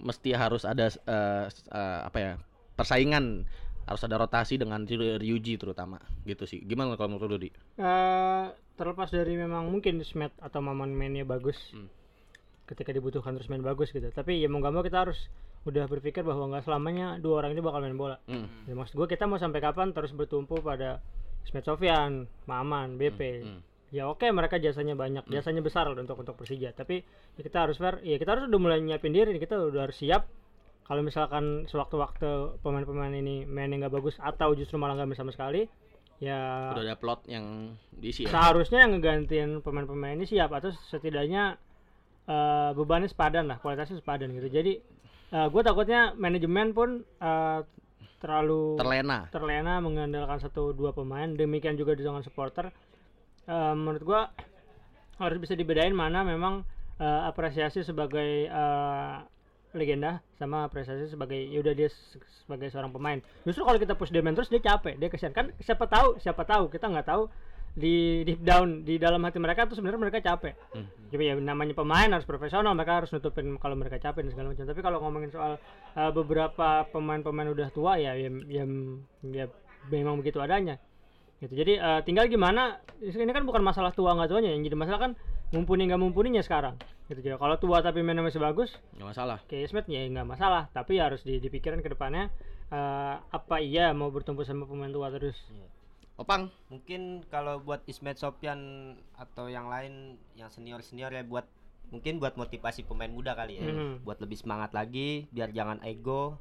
mesti harus ada eh, eh, apa ya persaingan harus ada rotasi dengan Ryuji terutama gitu sih gimana kalau menurut Dodi? Eh, terlepas dari memang mungkin Smet atau Maman mainnya bagus. Hmm. Ketika dibutuhkan terus main bagus gitu. Tapi ya mau nggak mau kita harus udah berpikir bahwa nggak selamanya dua orang ini bakal main bola. Hmm. Ya, maksud gue kita mau sampai kapan terus bertumpu pada Smet Sofyan, Maman, BP. Hmm. Ya oke mereka jasanya banyak. Jasanya besar loh untuk untuk Persija. Tapi ya kita harus fair ya kita harus udah mulai nyiapin diri nih, kita udah harus siap. Kalau misalkan sewaktu-waktu pemain-pemain ini mainnya nggak bagus atau justru malah nggak sama sekali ya Udah ada plot yang diisi ya. seharusnya yang ngegantiin pemain-pemain ini siap atau setidaknya eh, bebannya sepadan lah kualitasnya sepadan gitu. Jadi gue takutnya manajemen pun eh, terlalu Terlena. terlena mengandalkan satu dua pemain. Demikian juga dengan supporter Eh, menurut gua harus bisa dibedain mana memang eh, apresiasi sebagai eh, legenda sama apresiasi sebagai yaudah dia se- sebagai seorang pemain. Justru kalau kita push dia main terus dia capek dia kesian. Kan siapa tahu siapa tahu kita nggak tahu di deep down di dalam hati mereka tuh sebenarnya mereka capek. Hmm. jadi ya namanya pemain harus profesional mereka harus nutupin kalau mereka capek dan segala macam. Tapi kalau ngomongin soal uh, beberapa pemain-pemain udah tua ya ya, ya, ya memang begitu adanya gitu. Jadi uh, tinggal gimana ini kan bukan masalah tua nggak tuanya yang jadi masalah kan mumpuni nggak mumpuninya sekarang. Gitu jadi kalau tua tapi mainnya masih bagus Nggak masalah. kayak Smith ya nggak masalah. Tapi harus di, dipikirkan ke depannya uh, apa iya mau bertumpu sama pemain tua terus? Opang. mungkin kalau buat Ismet Sopyan atau yang lain yang senior senior ya buat mungkin buat motivasi pemain muda kali ya. Mhm. buat lebih semangat lagi biar jangan ego.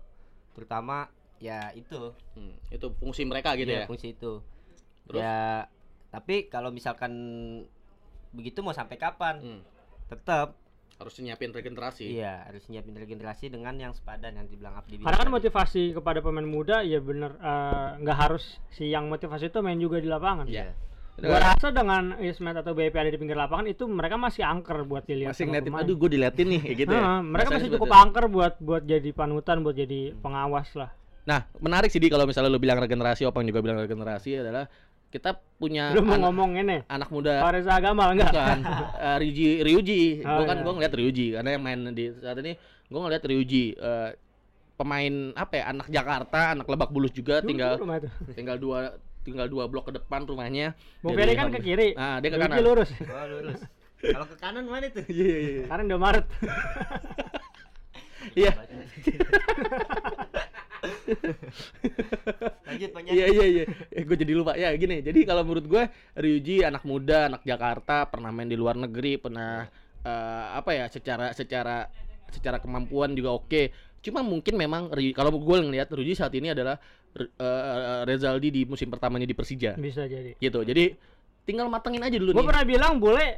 Terutama ya itu. Hmm, itu fungsi mereka gitu ya. Iya, fungsi itu Terus? ya tapi kalau misalkan begitu mau sampai kapan Hmm, tetap harus nyiapin regenerasi. iya harus nyiapin regenerasi dengan yang sepadan yang dibilang Abdi karena kan motivasi kepada pemain muda ya bener uh, nggak harus si yang motivasi itu main juga di lapangan Iya. Gua rasa dengan Ismet atau BP ada di pinggir lapangan itu mereka masih angker buat dilihat masih ngeliatin pemain. aduh gue diliatin nih kayak gitu ya. Heeh, mereka masih cukup itu. angker buat buat jadi panutan, buat jadi pengawas lah. Nah, menarik sih di kalau misalnya lu bilang regenerasi, Opang juga bilang regenerasi adalah kita punya Lu mau anak, ngomong ini anak muda Fareza Gamal enggak? bukan eh, Ryuji Ryuji. Oh, gua kan iya. gua ngeliat Ryuji karena yang main di saat ini gua ngeliat Ryuji eh, pemain apa ya anak Jakarta, anak Lebak Bulus juga Dulu- tinggal tinggal dua tinggal dua blok ke depan rumahnya. Bung Dari Ferry kan ke kiri. Nah, dia ke Luigi kanan. lurus. Oh, lurus kalau ke kanan mana itu Iya iya iya. Sekarang udah Maret. Iya. Lanjut banyak Iya iya iya. Eh, gue jadi lupa. Ya gini. Jadi kalau menurut gue Ryuji anak muda, anak Jakarta, pernah main di luar negeri, pernah eh, apa ya? Secara secara secara kemampuan juga oke. Cuma mungkin memang kalau gue ngelihat Ryuji saat ini adalah eh, Rezaldi di musim pertamanya di Persija. Bisa jadi. Gitu. Jadi tinggal matengin aja dulu Gue nih. pernah bilang boleh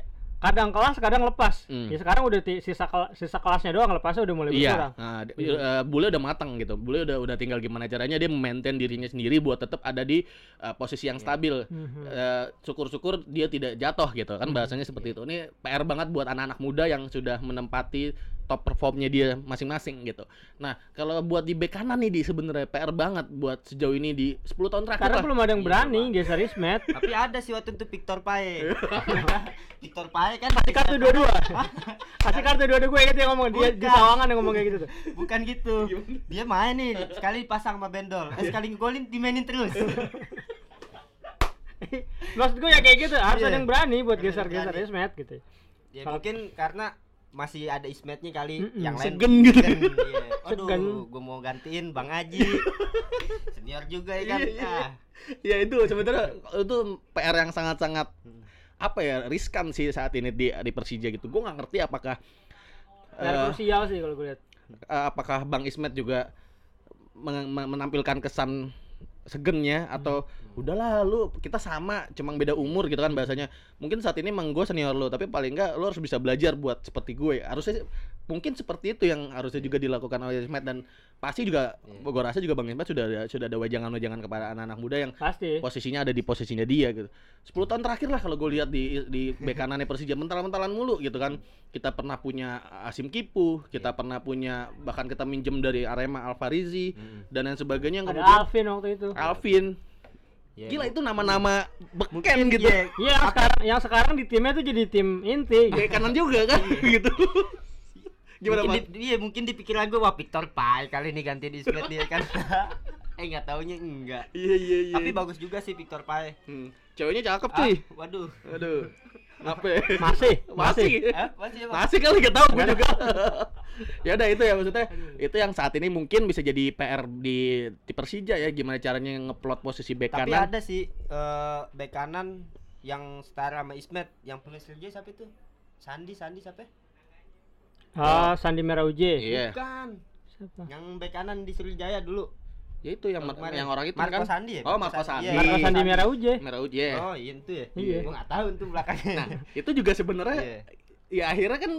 kadang kelas kadang lepas. Hmm. Ya sekarang udah sisa kel- sisa kelasnya doang lepasnya udah mulai Iya, berkurang. nah, eh, Bule udah matang gitu. Bule udah udah tinggal gimana caranya dia maintain dirinya sendiri buat tetap ada di eh, posisi yang stabil. Mhm. Eh, syukur-syukur dia tidak jatuh gitu kan bahasanya seperti itu. Ini PR banget buat anak-anak muda yang sudah menempati top performnya dia masing-masing gitu. Nah, kalau buat di bek kanan nih di sebenarnya PR banget buat sejauh ini di 10 tahun terakhir Karena lah. belum ada yang Iya, berani Pak. geser Ismet. tapi ada sih waktu itu Victor Pae Victor Pae kan Kasih kartu dua-dua. Kasih kartu dua-dua gue inget dia ngomong dia di sawangan yang ngomong kayak gitu tuh. bukan gitu dia main nih sekali pasang sama Bendol eh, sekali ngegolin dimainin terus Maksud gue ya kayak gitu, harus Iya. ada yang berani buat yang geser-geser. Ismet gitu. ya mungkin karena masih ada Ismetnya kali Mm-mm. yang lain Segen gitu. Iya. Aduh, Segen. gue mau gantiin Bang Aji senior juga ya kan Iya, iya. Ah, ya itu sebenarnya itu PR yang sangat-sangat Hmm. apa ya riskan sih saat ini di di Persija gitu. Gue nggak ngerti apakah krusial sih kalau gue lihat. eh, apakah Bang Ismet juga menampilkan kesan segennya atau udahlah lu kita sama cuma beda umur gitu kan bahasanya. Mungkin saat ini emang gue senior lu tapi paling enggak lu harus bisa belajar buat seperti gue. Harusnya mungkin seperti itu yang harusnya juga dilakukan oleh Ismet dan pasti juga Iya. gue rasa juga Bang Ismet sudah ada, sudah ada wajangan-wajangan kepada anak-anak muda yang Pasti. posisinya ada di posisinya dia gitu. 10 tahun terakhir lah kalau gue lihat di di bek kanannya Persija mental-mentalan mulu gitu kan. Kita pernah punya Asim Kipu, kita pernah punya bahkan kita minjem dari Arema Alfarizi Mm. dan lain sebagainya yang Ada kemudian Alvin waktu itu. Alvin. Ya, Gila bu- itu nama-nama beken mungkin gitu. iya, Iya, yang sekarang yang sekarang di timnya tuh jadi tim inti. Bek kanan juga kan gitu. Gimana mungkin di, iya mungkin di pikiran gue wah Victor Pae kali ini gantiin Ismet dia kan eh nggak taunya enggak Iya iya iya. tapi bagus juga sih Victor Pae Hmm. Ceweknya cakep Ah, cuy. waduh Aduh. Apa? ya? Masih, Masih. masih. Eh, masih? Masih kali gak tahu gue juga. ya udah itu ya maksudnya itu yang saat ini mungkin bisa jadi PR di, di Persija ya gimana caranya ngeplot posisi bek tapi kanan. ada sih eh bek kanan yang setara sama Ismet yang Sriwijaya siapa itu? Sandi, Sandi siapa? Ah, Sandi Merah Uje. Iya. Bukan. Siapa? Yang bek kanan di Sriwijaya dulu. Ya itu yang Kemarin. yang orang itu Marco kan. Sandi ya? Oh, Marco Sandi. Iya, Marco. Sandi Merah Uje. Merah Uje. Oh, iya itu ya. Iya. Gua enggak tahu tuh belakangnya. Nah, itu juga sebenarnya Iya. ya akhirnya kan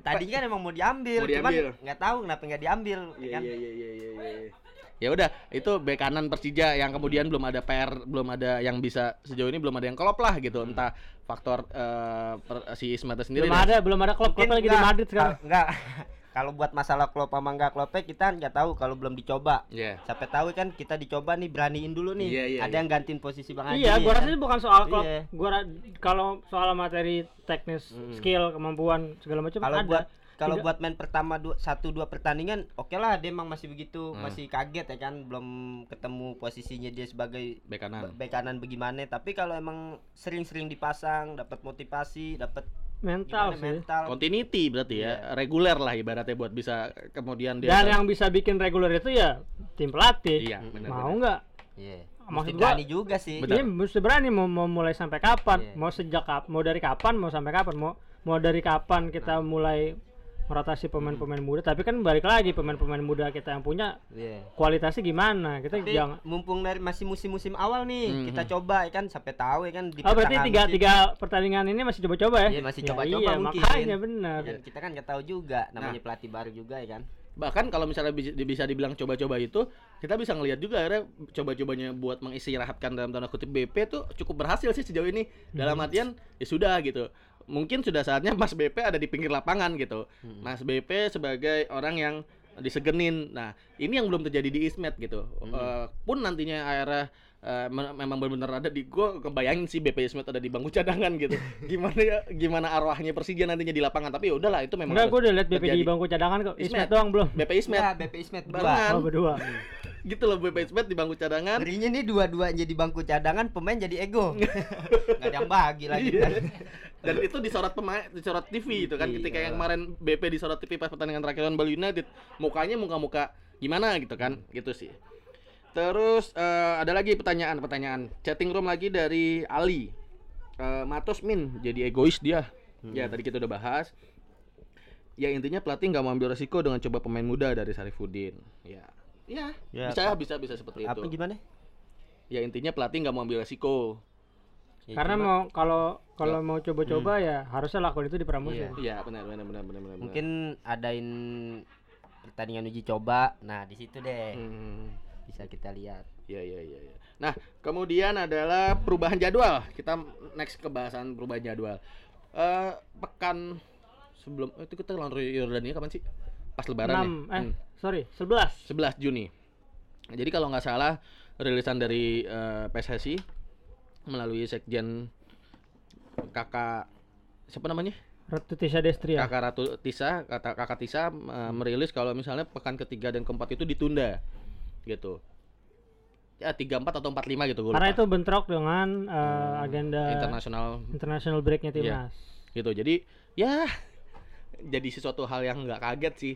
Tadinya kan emang mau diambil, Mau cuman diambil. nggak tahu kenapa nggak diambil, ya Iya kan? iya iya iya iya. iya. Ya udah, itu bek kanan Persija yang kemudian belum ada PR, belum ada yang bisa sejauh ini belum ada yang klop lah gitu. Entah faktor eh, per- si Ismata sendiri Belum dan- ada, belum ada klub klub lagi di nggak- Madrid sekarang. kal- Nggak. Kalau buat masalah klop sama nggak klopnya kita nggak tahu kalau belum dicoba. Iya. Siapa tahu kan kita dicoba nih beraniin dulu nih. Iya, iya, ada iya. yang gantiin posisi Bang Haji. Iya, nih, gua ya rasa kan? ini bukan soal klub. Iya. Gua kalau soal materi teknis, Hmm. skill, kemampuan segala macam Kalau ada. buat kalau Tidak- buat main pertama dua, satu dua pertandingan, oke lah dia emang masih begitu, Hmm. masih kaget ya kan, belum ketemu posisinya dia sebagai bek kanan. bek kanan bagaimana. Tapi kalau emang sering-sering dipasang, dapat motivasi, dapat mental gimana sih. mental. Continuity berarti ya, reguler lah ibaratnya buat bisa kemudian dia Dan yang bisa bikin reguler itu ya tim pelatih. Iya, benar. Mau nggak? Iya. Maksud Mesti gua- berani juga sih. Ini mesti berani mau, mau mulai sampai kapan? Iya. Mau sejak mau dari kapan? Mau sampai kapan? Mau mau dari kapan kita mulai merotasi pemain-pemain muda? Tapi kan balik lagi pemain-pemain muda kita yang punya Iya. kualitasnya gimana? Kita Tapi jangan mumpung dari masih musim-musim awal nih, Hmm, kita coba ya kan sampai tahu ya kan di Oh berarti tiga musim. tiga pertandingan ini masih coba-coba ya? Iya, masih Ya, coba-coba iya, mungkin. Makanya benar. Dan kita kan nggak tahu juga namanya Nah. pelatih baru juga ya kan. bahkan kalau misalnya bisa, dibilang coba-coba itu kita bisa ngelihat juga akhirnya coba-cobanya buat mengistirahatkan dalam tanda kutip BP tuh cukup berhasil sih sejauh ini dalam artian ya sudah gitu mungkin sudah saatnya Mas BP ada di pinggir lapangan gitu Hmm. Mas BP sebagai orang yang disegenin nah ini yang belum terjadi di Ismet gitu Eh, pun nantinya akhirnya eh, me- memang benar-benar ada di gue kebayangin sih BP Ismet ada di bangku cadangan gitu gimana ya gimana arwahnya Persija nantinya di lapangan tapi ya udahlah itu memang Enggak, gue udah lihat BP di terjadi. bangku cadangan kok. Ismet. Ismet doang belum. BP Ismet Enggak, BP Ismet Barengan. Oh, berdua. gitu loh BP Ismet di bangku cadangan Ngerinya nih dua-dua jadi bangku cadangan, pemain jadi ego. Nggak ada yang bagi lagi kan. Dan itu disorot pemain disorot TV itu kan. Iya. ketika yang kemarin BP disorot TV pas pertandingan terakhir lawan Bali United mukanya muka-muka gimana gitu kan. Gitu sih. Terus eh, ada lagi pertanyaan-pertanyaan chatting room lagi dari Ali. Eh, Matos Min jadi egois dia. Ya tadi kita udah bahas. Ya intinya pelatih nggak mau ambil resiko dengan coba pemain muda dari Sarifudin ya. Ya, Ya, bisa bisa bisa seperti Apa itu. gimana? ya intinya pelatih nggak mau ambil resiko Ya, Karena cuma mau kalau kalau mau coba-coba ya harusnya lakukan itu di pramusim. Iya. iya benar benar benar benar benar mungkin adain pertandingan uji coba. Nah, di situ deh Hmm. bisa kita lihat. Iya iya iya. iya. Nah kemudian adalah perubahan jadwal. Kita next ke bahasan perubahan jadwal. Eh pekan sebelum itu kita lawan Yordania kapan sih? Pas Lebaran 6 ya. eh Hmm, sorry 11 11 Juni. Jadi kalau nggak salah rilisan dari eh, PSSI melalui sekjen kakak siapa namanya? Ratu Tisha Destria. Kakak Ratu Tisa, kata kakak Tisa eh, merilis kalau misalnya pekan ketiga dan keempat itu ditunda gitu. Ya 34 atau 45 gitu gue Karena itu bentrok dengan eh, agenda internasional international breaknya timnas. gitu jadi ya jadi sesuatu hal yang nggak kaget sih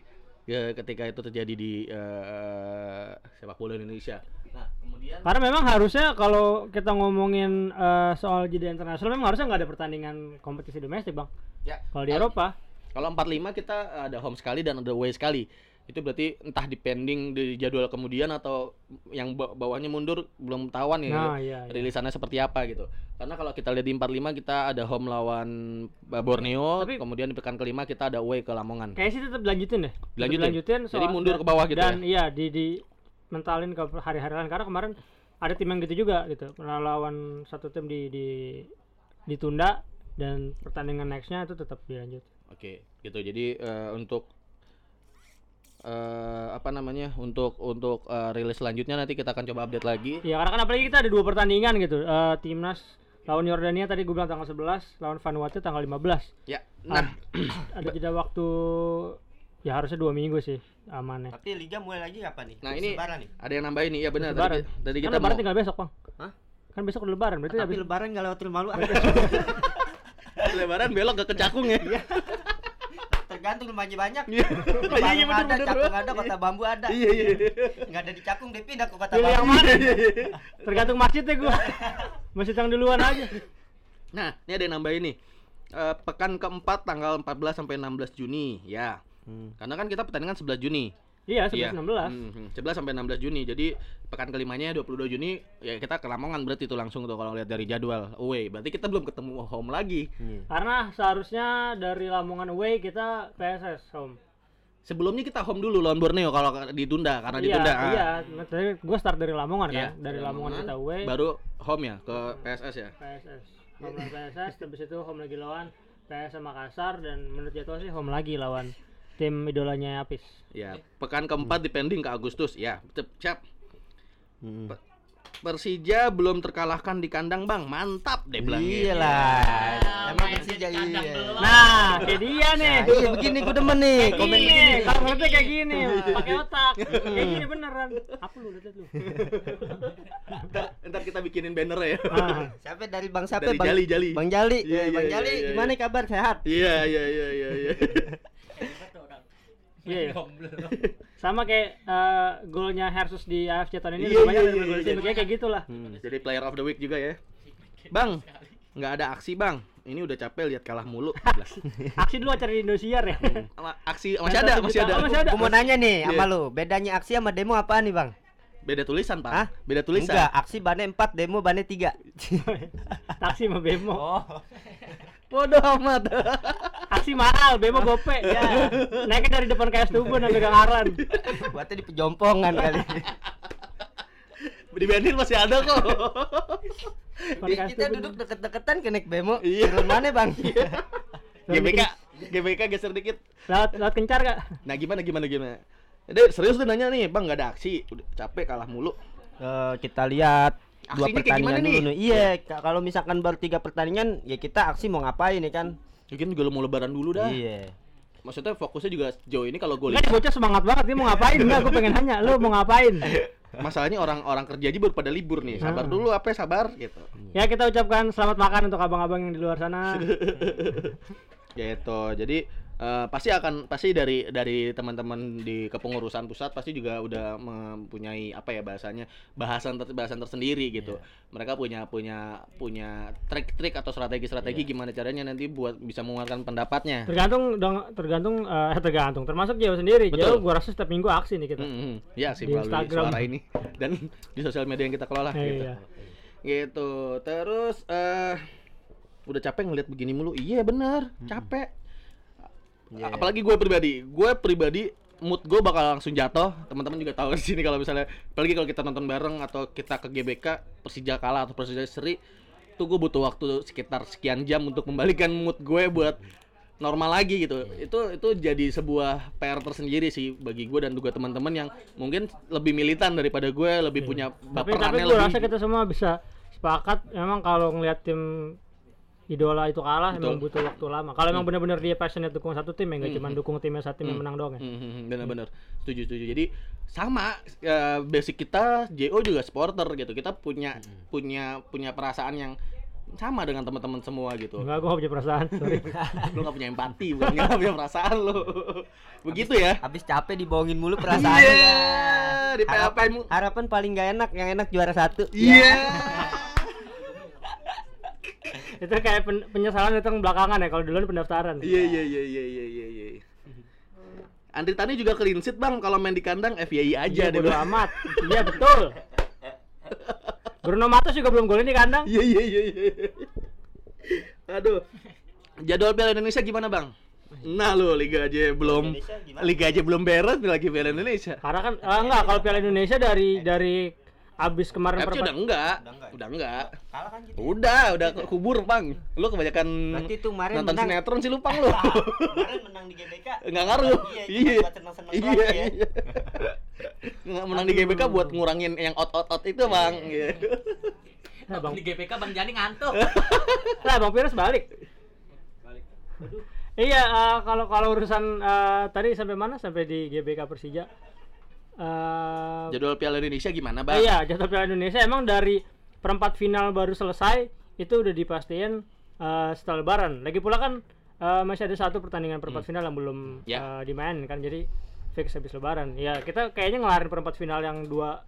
ya, ketika itu terjadi di eh, sepak bola Indonesia nah kemudian Karena memang harusnya kalau kita ngomongin eh, soal jeda internasional memang harusnya nggak ada pertandingan kompetisi domestik bang. ya Kalau di Eropa, kalau 45 kita ada home sekali dan ada away sekali itu berarti entah dipending di jadwal kemudian atau yang ba- bawahnya mundur belum tahuan ya nah iya, iya. rilisannya seperti apa gitu karena kalau kita lihat di 45 kita ada home lawan Borneo Tapi- kemudian di pekan kelima kita ada away ke Lamongan Kayaknya sih tetap dilanjutin deh. Tetap Dilanjutin? dilanjutin Jadi soal- mundur ke bawah gitu Dan iya di di mentalin ke hari-hari lain karena kemarin ada tim yang gitu juga gitu. Lawan satu tim di di ditunda dan pertandingan nextnya itu tetap dilanjut. Oke, gitu. Jadi eh, untuk eh, apa namanya? Untuk untuk eh, rilis selanjutnya nanti kita akan coba update lagi. Ya karena kan apalagi kita ada dua pertandingan gitu. Eh, timnas lawan Yordania tadi gue bilang tanggal 11, lawan Vanuatu tanggal 15. Ya. Nah, Ada jeda waktu ya harusnya dua minggu sih amannya. Tapi liga mulai lagi kapan nih? Nah, ini- lebaran nih. ada yang nambahin nih. Ya benar. Lebaran. Tadi, tadi Kan kita lebaran mau tinggal besok, Bang. Hah? Kan besok udah lebaran, berarti Tapi habis lebaran nggak lewat rumah lu. lebaran belok ke Kecakung ya. Tergantung rumahnya banyak. Iya. Barang Iya, ada, cakung ada, kota bambu ada. Iya, iya. Nggak ada di cakung, dia pindah ke kota Pilih yang bambu. mana? Tergantung masjidnya gua. Masjid yang duluan aja. Nah, ini ada yang nambahin nih. Eh, pekan keempat tanggal 14 sampai 16 Juni, ya. Hmm. Karena kan kita pertandingan 11 Juni. Iya, Iya. 11 16. Mhm, 11 sampai 16 Juni. Jadi pekan kelimanya 22 Juni ya kita ke Lamongan berarti itu langsung tuh kalau lihat dari jadwal away. Berarti kita belum ketemu home lagi. Iya. Karena seharusnya dari Lamongan away kita PSS home. Sebelumnya kita home dulu lawan Borneo kalau ditunda karena iya, ditunda. ah. Iya, tadi gue start dari Lamongan Iya, kan. Dari Lamongan kita away baru home ya ke PSS ya. PSS. Home PSS, habis itu home lagi lawan PSS Makassar dan menurut jadwal sih home lagi lawan tim idolanya Apis. Ya, pekan keempat dipending ke Agustus. Ya, cep- siap. Hmm. Pe- Persija belum terkalahkan di kandang, Bang. Mantap deh bilangnya. Iya lah. Emang Persija iya. Nah, kayak dia nih. Nah, iya begini gue demen nih Kayak komen gini, begini. kalau ngeliatnya kayak gini, pakai otak. Kayak gini beneran. Apa lu lihat lu? Ntar, ntar kita bikinin banner ya. Ah, Siapa dari Bang siapa Dari Bang Jali, Jali. Bang Jali. Iya, Eh, iya, Bang iya, Jali iya, gimana kabar? Sehat? Iya, iya, iya, iya, iya. iya. iya. Sama kayak eh, golnya Hersus di AFC tahun ini Iya, lebih banyak iya, iya, gol iya. Simic, kayak gitulah. Hmm. Jadi player of the week juga ya. Bang, nggak ada aksi, Bang. Ini udah capek lihat kalah mulu. Aksi dulu acara di Indosiar ya. Sama aksi masih ada, masih ada. Oh, masih ada. Mau nanya nih sama Iya. lu, bedanya aksi sama demo apaan nih, Bang? Beda tulisan, Pak. Hah? Beda tulisan. Enggak, aksi bannya 4, demo bannya 3. Taksi sama bemo. Oh. Bodoh amat. Aksi mahal, bemo gope. Ya. Naiknya dari depan KS Tubun sampai Gang Arlan. Buatnya di pejompongan kali. Di Benhil masih ada kok. Di- kita duduk deket-deketan ke naik bemo. Iya. Turun mana, Bang? GBK, GBK geser dikit. Lewat lewat kencar gak? Nah, gimana gimana gimana? Dek, serius tuh nanya nih, Bang, nggak ada aksi. Udah capek kalah mulu. Eh, kita lihat Aksinya gimana pertandingan nih? dulu nih. Iya, ka- kalau misalkan baru tiga pertandingan, ya kita aksi mau ngapain ya kan? Mungkin juga lu mau lebaran dulu dah. Iya. Maksudnya fokusnya juga sejauh ini kalau gue lihat bocah semangat banget dia mau ngapain? Enggak, gue pengen nanya, lu mau ngapain? masalahnya orang-orang kerja aja baru pada libur nih. Sabar Ah. dulu apa ya, sabar gitu. Ya kita ucapkan selamat makan untuk abang-abang yang di luar sana. Gitu. Jadi eh, pasti akan pasti dari dari teman-teman di kepengurusan pusat pasti juga udah mempunyai apa ya bahasanya bahasan ter- bahasan tersendiri gitu. Mereka punya punya punya trik-trik atau strategi-strategi gimana caranya nanti buat bisa mengeluarkan pendapatnya. Tergantung dong, tergantung eh tergantung. Termasuk Jawa sendiri. Betul. Jawa gua rasa setiap minggu aksi nih kita. Mm-mm. Ya sih Di Instagram. suara ini dan di sosial media yang kita kelola Eh, gitu. iya. Gitu. Terus eh udah capek ngeliat begini mulu. Iya benar, capek. Iya. Apalagi gue pribadi, gue pribadi mood gue bakal langsung jatuh. Teman-teman juga tahu di sini kalau misalnya, apalagi kalau kita nonton bareng atau kita ke GBK Persija kalah atau Persija seri, tuh gue butuh waktu sekitar sekian jam untuk membalikan mood gue buat normal lagi gitu. Itu itu jadi sebuah PR tersendiri sih bagi gue dan juga teman-teman yang mungkin lebih militan daripada gue, lebih punya Iya. Tapi tapi baperannya lebih. rasa kita semua bisa sepakat memang kalau ngelihat tim idola itu kalah Betul. emang butuh waktu lama. Kalau emang benar-benar dia passionate dukung satu tim ya nggak Hmm, cuma hmm. dukung timnya satu tim yang Hmm. menang doang ya. Hmm, hmm, hmm, benar-benar setuju setuju jadi sama ya, basic kita JO juga supporter gitu kita punya punya punya perasaan yang sama dengan teman-teman semua gitu Enggak, gua nggak punya perasaan, sorry. lu nggak punya empati bukan nggak punya perasaan lu begitu ya Habis capek dibohongin mulu perasaannya. iya di Harapan, harapan paling gak enak, yang enak juara satu. iya itu kayak pen- penyesalan datang belakangan ya kalau duluan pendaftaran. iya iya iya iya iya iya iya Andri Tani juga clean sheet bang kalau main di kandang FYI aja Iya, deh amat. Iya, betul. Bruno Matos juga belum golin di kandang. Iya iya iya iya. Aduh. Jadwal Piala Indonesia gimana, Bang? Nah, lu liga aja belum Indonesia gimana? liga aja belum beres nih lagi Piala Indonesia. Karena kan ah, enggak kalau Piala Indonesia dari dari abis kemarin FC udah perempat enggak. Udah enggak. Udah enggak. Kalah kan gitu. Udah, udah kubur, Bang. Lu kebanyakan Berarti itu kemarin nonton menang. sinetron sih lu, Pang lu. Kemarin menang di GBK. Enggak ngaruh. Iya, Iya. Iya. doang ya. iya. Nggak menang di GBK buat ngurangin yang out-out-out itu, Bang. Iya. Nah, Bang, di GPK Bang Jani ngantuk. nah, Bang Pirus balik. Iya, eh, kalau kalau urusan eh, tadi sampai mana? Sampai di GBK Persija. Eh, Jadwal Piala Indonesia gimana, Bang? Iya, jadwal Piala Indonesia emang dari perempat final baru selesai itu udah dipastiin eh, setelah lebaran. Lagi pula kan eh, masih ada satu pertandingan perempat final yang belum Ya. eh, dimainin kan. Jadi fix habis lebaran. Ya, kita kayaknya ngelarin perempat final yang dua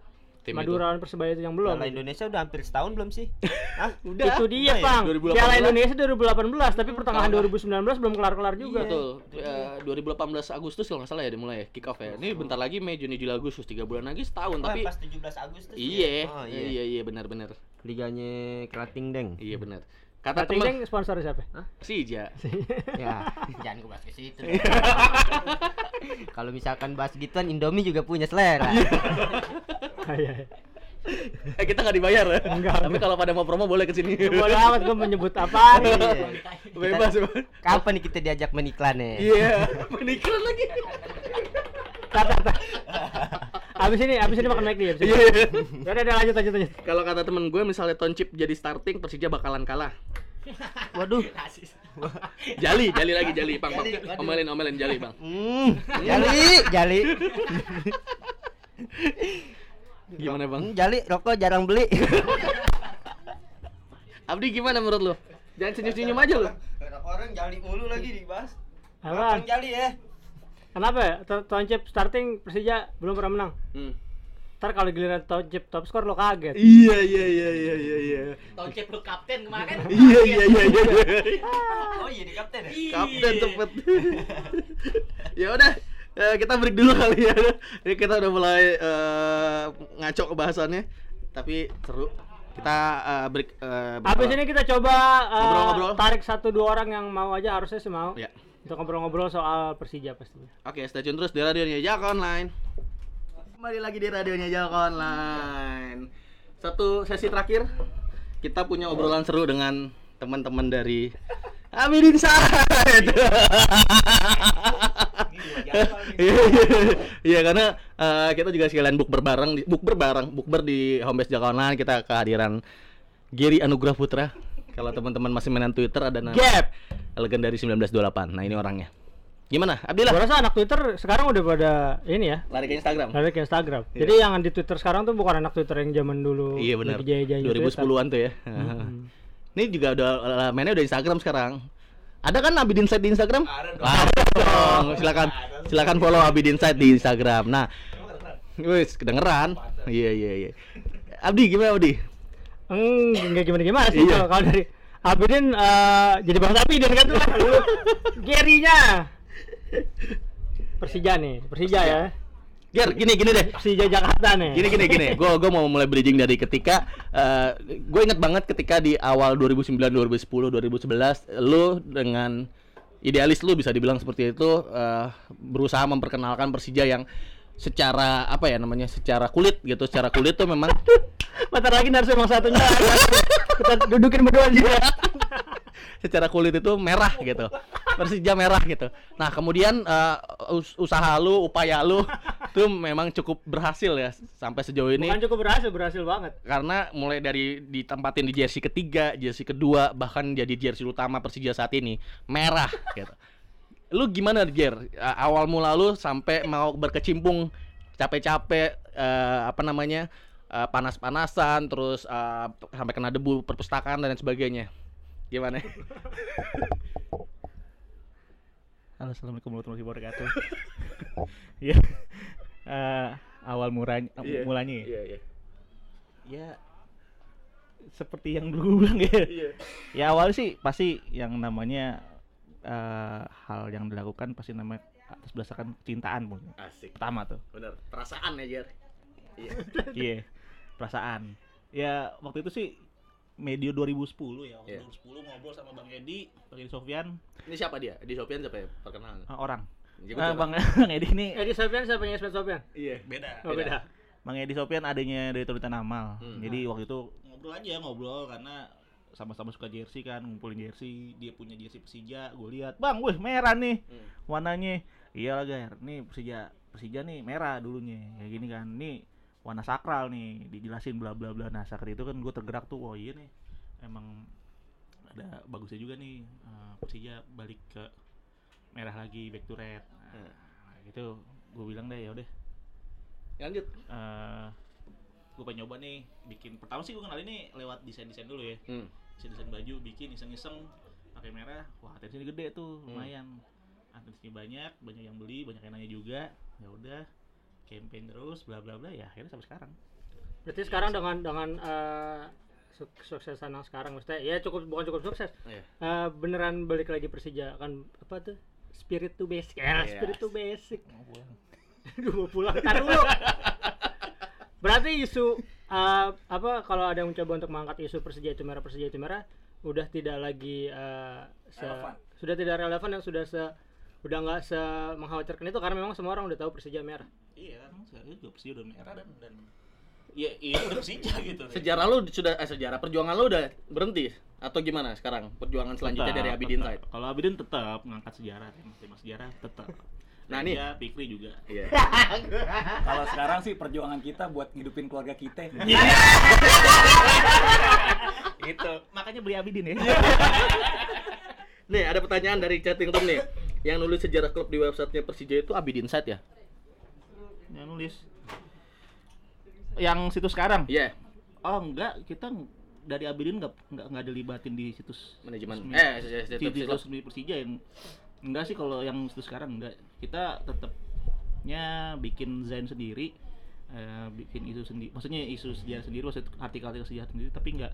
Tim Madura lawan Persebaya itu yang belum. Piala Indonesia udah hampir setahun belum sih? Hah? Udah. Itu dia, Udah ya? Bang. 2018. Piala Indonesia 2018, tapi pertengahan Kalah. 2019 belum kelar-kelar juga. Betul. Eh, 2018 Agustus kalau nggak salah ya dimulai ya, kick off ya. Ini bentar lagi Mei, Juni, Juli, Agustus 3 bulan lagi setahun Oh, tapi pas 17 Agustus. iya, Oh, iya, iya, iya benar-benar. Liganya Kerating Deng. Iya benar. Kata teman sponsor siapa? Sija. ya, jangan gue bahas ke situ. Kalau misalkan bahas gituan Indomie juga punya selera. Iya. Eh kita nggak dibayar ya? Enggak, Tapi kalau pada mau promo boleh ke sini. Bodoh amat gue menyebut apa? Iya. Bebas. Kapan nih kita diajak meniklan ya? Iya, menikah lagi. Abis ini, abis ini makan McD ya. Iya. Udah, udah, lanjut, lanjut, lanjut. Kalau kata temen gue misalnya Toncip jadi starting Persija bakalan kalah. Waduh. Jali, jali lagi jali, Bang. Waduh. Omelin, omelin jali, Bang. Hmm, jali, jali. Gimana, Bang? Jali rokok jarang beli. Abdi gimana menurut lu? Jangan senyum-senyum aja lu. Orang jali mulu lagi dibahas. Apa? Orang jali ya. Kenapa ya? To- Toncip starting Persija belum pernah menang. Hmm. Ntar kalau giliran Toncip top skor lo kaget. Iya, iya, iya, iya, iya, iya. Toncep lu kapten kemarin. Iya, iya, iya, iya. Oh iya di kapten ya? Kapten cepet. ya udah, eh, kita break dulu kali ya. Ini kita udah mulai eh, ngaco ke bahasannya, tapi seru. Kita eh, break. eh, Habis ini kita coba uh, Ngobrol-ngobrol. tarik satu dua orang yang mau aja harusnya sih mau. Ya. Untuk ngobrol-ngobrol soal Persija pastinya. Oke, stay tune terus di radionya Jaka Online. Kembali lagi di radionya Jaka Online. Satu sesi terakhir, kita punya obrolan seru dengan teman-teman dari Amidin Side. Iya, iya. Iya, karena eh, kita juga sekalian book berbareng, book berbareng, bukber di homebase Jaka Online. Kita kehadiran Gary Anugrah Putra. Kalau teman-teman masih mainan Twitter ada nama Gap. Legendary 1928. Nah, ini orangnya. Gimana? Abdillah. Gua rasa anak Twitter sekarang udah pada ini ya. lari ke Instagram. Lari ke Instagram. Iya. Jadi yang di Twitter sekarang tuh bukan anak Twitter yang zaman dulu. Iya benar. lagi jaya-jayanya Twitter. 2010-an tuh ya. Hmm. Ini juga udah mainnya udah Instagram sekarang. Ada kan Abidin Insight di Instagram? Ada dong. Ada dong. Silakan silakan follow Abidin Insight di Instagram. Nah, wis kedengeran. Iya iya iya. Abdi gimana Abdi? Enggak gimana gimana sih Iya. kalau dari Abidin eh, jadi bang Abidin kan tuh Gerinya Persija nih Persija ya Ger, gini gini deh. Persija Jakarta nih Gini gini gini. Gue gue mau mulai bridging dari ketika gue inget banget ketika di awal 2009, 2010, 2011 lu dengan idealis lu bisa dibilang seperti itu eh, berusaha memperkenalkan Persija yang secara apa ya namanya secara kulit gitu. Secara kulit tuh memang Bentar lagi narsum yang satunya kita dudukin berdua juga secara kulit itu merah gitu. Persija merah gitu. Nah kemudian eh, us- usaha lu upaya lu tuh memang cukup berhasil ya sampai sejauh ini. Bukan cukup berhasil berhasil banget. Karena mulai dari ditempatin di jersey ketiga, jersey kedua, bahkan jadi jersey utama Persija saat ini merah gitu. Lu gimana Jer? Awal mula lu sampai mau berkecimpung capek-capek eh, apa namanya? eh, panas-panasan terus eh, sampai kena debu perpustakaan dan lain sebagainya. Gimana? Halo, assalamualaikum warahmatullahi wabarakatuh. Ya, eh, awal muranya, Iya. mulanya ya. Iya, iya. Ya, seperti yang dulu bilang ya. Iya. Ya awal sih pasti yang namanya eh, hal yang dilakukan pasti namanya atas berdasarkan kecintaan Bu. Asik. Pertama tuh. Bener. Perasaan ya, Jer. Iya. Iya, perasaan. Ya waktu itu sih medio 2010 ya. Waktu Iya. 2010 ngobrol sama Bang Edi, Bang Edi Sofyan, Ini siapa dia? Di Sofian siapa ya? Perkenalan. ah, orang. Jadi Ah, siapa? Bang, Bang Edi ini Edi Sofian siapa yang Esmet Sofian Iya. beda. oh beda Bang Edi Sofian adanya dari Tulisan Amal. Hmm. Jadi waktu itu ngobrol aja ngobrol karena sama-sama suka jersey kan, ngumpulin jersey, dia punya jersey Persija, gue lihat, "Bang, wih merah nih Hmm. warnanya." Iya lah, Gar. Nih Persija, Persija nih merah dulunya. Kayak gini kan. Nih warna sakral nih, dijelasin bla bla bla. Nah, saat itu kan gue tergerak tuh, "Oh iya nih. Emang ada bagusnya juga nih eh, Persija balik ke merah lagi back to red." Nah, gitu gue bilang deh ya udah Lanjut. eh gue pengen nyoba nih bikin pertama sih gue kenal ini lewat desain desain dulu ya Hmm. Desain desain baju bikin iseng iseng pakai merah wah atensinya gede tuh Hmm. lumayan atensinya banyak banyak yang beli banyak yang nanya juga ya udah campaign terus bla bla bla ya akhirnya sampai sekarang Berarti sekarang dengan dengan eh, suk- suksesan yang sekarang maksudnya ya cukup bukan cukup sukses. Iya. Eh, beneran balik lagi Persija kan apa tuh? Spirit to basic. Ya, Iya. spirit to basic. Aduh, mau pulang. Tar dulu. Berarti isu eh, apa kalau ada yang mencoba untuk mengangkat isu Persija itu merah Persija itu merah udah tidak lagi eh, se- Relevan. sudah tidak relevan dan sudah se udah nggak se mengkhawatirkan itu karena memang semua orang udah tahu Persija merah. Iya kan, saya juga Persija udah merah dan dan ya iya udah Persija gitu. Sejarah lu sudah eh sejarah perjuangan lu udah berhenti atau gimana sekarang perjuangan selanjutnya Tetap, dari Abidin. Said? Kalau Abidin tetap ngangkat sejarah, tema, tema sejarah tetap. Nah, dia Pikri juga. Iya. Kalau sekarang sih perjuangan kita buat ngidupin keluarga kita. Itu makanya beli Abidin ya. Nih ada pertanyaan dari chatting room nih. Yang nulis sejarah klub di websitenya Persija itu Abidin Said ya? Yang nulis. Yang situs sekarang. Iya. Oh enggak, kita dari Abidin nggak nggak nggak dilibatin di situs Manajemen. Eh, situs- resmi Persija yang enggak sih kalau yang situs sekarang enggak. Kita tetapnya bikin desain sendiri, eh, bikin isu sendiri. Maksudnya isu sejarah sendiri, maksud artikel-artikel sejarah sendiri, tapi enggak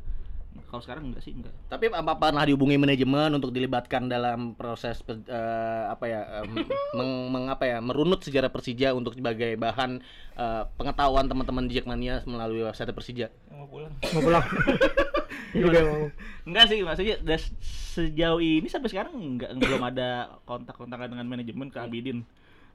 kalau sekarang enggak sih enggak. Tapi apa pernah dihubungi manajemen untuk dilibatkan dalam proses per- eh, apa ya em, meng, meng- apa ya merunut sejarah Persija untuk sebagai bahan eh, pengetahuan teman-teman di Jackmania melalui website Persija. Mau pulang. Mau pulang. Ini juga mau. Enggak sih, maksudnya das- sejauh ini sampai sekarang enggak belum ada kontak-kontakan dengan manajemen ke Abidin.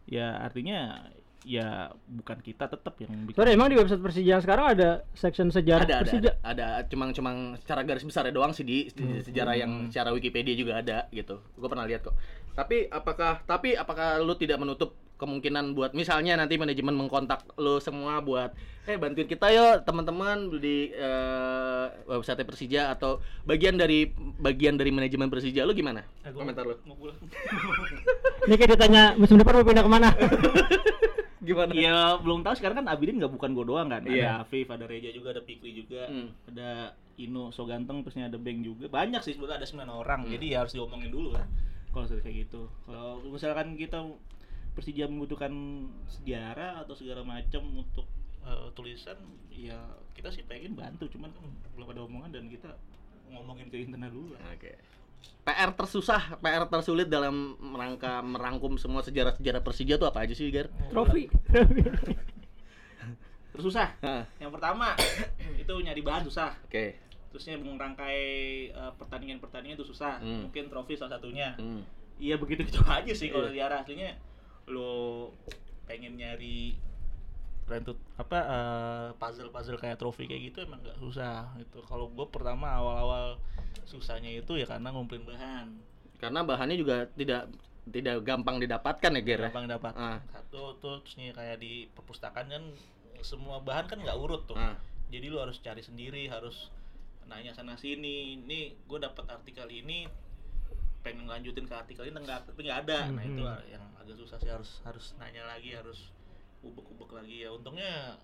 Ya artinya ya bukan kita tetap yang bikin. Sorry, emang di website Persija yang sekarang ada section sejarah ada, ada, Persija. ada, ada, cumang cumang secara garis besar doang sih di, di sejarah yang secara Wikipedia juga ada gitu. Gue pernah lihat kok. Tapi apakah tapi apakah lu tidak menutup kemungkinan buat misalnya nanti manajemen mengkontak lu semua buat eh bantuin kita yuk teman-teman di eh, website Persija atau bagian dari bagian dari manajemen Persija lu gimana? Eh, gua Komentar lu. Mau pulang. Ini kayak ditanya musim depan mau pindah ke mana? Gimana? Ya belum tahu sekarang kan Abidin nggak bukan gue doang kan. Iya. Ada Afif, ada Reja juga, ada Pikri juga, Hmm. ada Ino so ganteng, terusnya ada Beng juga. Banyak sih sebetulnya ada 9 orang. Hmm. Jadi ya harus diomongin dulu lah. Kalau sudah kayak gitu. Kalau misalkan kita Persija membutuhkan sejarah atau segala macam untuk eh, tulisan, ya kita sih pengen bantu, cuman kan belum ada omongan dan kita ngomongin ke internal dulu lah. Oke. PR tersusah, PR tersulit dalam merangka merangkum semua sejarah-sejarah Persija tuh apa aja sih, Gar? Trofi. Tersusah. Hah, Yang pertama itu nyari bahan susah. Oke. terusnya merangkai eh, pertandingan-pertandingan itu susah Hmm. mungkin trofi salah satunya Hmm. iya begitu gitu aja sih kalau Iya. sejarah aslinya lo pengen nyari rentut apa eh, puzzle-puzzle kayak trofi kayak gitu emang nggak susah gitu kalau gue pertama awal-awal susahnya itu ya karena ngumpulin bahan Karena bahannya juga tidak tidak gampang didapatkan ya, Ger. ya? gampang dapat Ah. satu tuh terus nih kayak di perpustakaan kan semua bahan kan nggak urut tuh Ah. jadi lu harus cari sendiri harus nanya sana sini ini gue dapat artikel ini pengen lanjutin ke artikel ini enggak tapi nggak ada nah itu Mhm. yang agak susah sih harus harus nanya lagi harus ubek-ubek lagi ya untungnya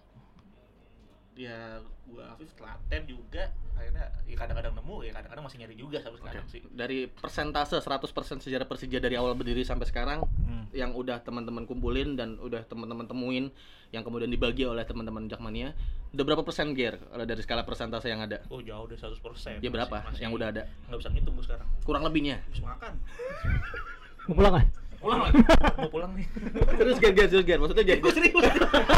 ya gua Afif telaten juga akhirnya ya kadang-kadang nemu ya kadang-kadang masih nyari juga sampai sekarang sih Dari persentase 100% sejarah Persija dari awal berdiri sampai sekarang Hmm. yang udah teman-teman kumpulin dan udah teman-teman temuin yang kemudian dibagi oleh teman-teman Jakmania, udah berapa persen kalau dari skala persentase yang ada? oh jauh deh 100% Ya berapa Masih- yang udah ada? nggak bisa ngitung sekarang Kurang lebihnya. habis makan Mau pulang kan? Pulang lagi mau pulang nih Terus Ger, Ger, terus Ger. Maksudnya jadi serius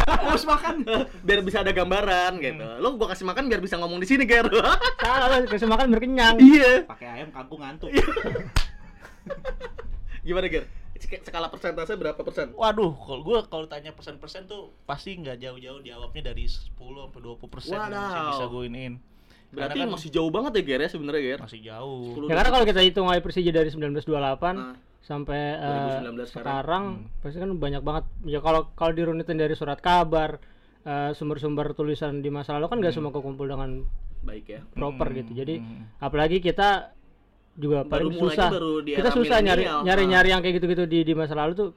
habis makan biar bisa ada gambaran gitu. Lo gua kasih makan biar bisa ngomong di sini, Ger. Salah, kasih makan biar kenyang. iya. pakai ayam kangkung ngantuk Gimana, Ger? Skala persentase berapa persen? Waduh, kalau gue kalau tanya persen-persen tuh pasti nggak jauh-jauh jawabnya dari 10 sampai 20 persen masih Wadaw. bisa gue iniin. Berarti Karena kan masih jauh banget ya, Ger ya sebenarnya, Ger. masih jauh. 10 Ya karena kalau kita hitung aja Persija dari 1928 Ah. Sampai 2019 sekarang. sekarang pasti kan banyak banget. Ya kalau kalau dirunutin dari surat kabar, eh, sumber-sumber tulisan di masa lalu kan nggak semua kekumpul dengan Baik ya. proper Hmm, gitu. Jadi hmm. apalagi kita juga Baru paling susah. baru di Kita susah nyari milenial. nyari Ah. nyari yang kayak gitu-gitu di di masa lalu tuh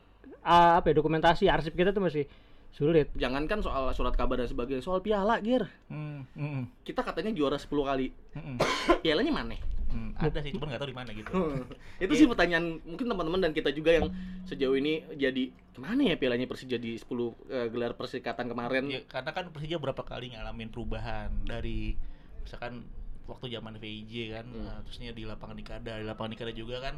ah, apa ya dokumentasi arsip kita tuh masih sulit. Jangankan soal surat kabar dan sebagainya, soal piala, Ger. Hmm, hmm, Kita katanya juara 10 kali. hmm, Pialanya mana? Hmm. Ada sih, cuman nggak tahu di mana gitu. itu sih pertanyaan mungkin teman-teman dan kita juga yang sejauh ini jadi Ke mana ya pialanya Persija di 10 eh, gelar persikatan kemarin? Ya, karena kan Persija berapa kali ngalamin perubahan dari misalkan waktu zaman VIJ kan, Hmm. eh, terusnya di lapangan Nikada, di lapangan Nikada juga kan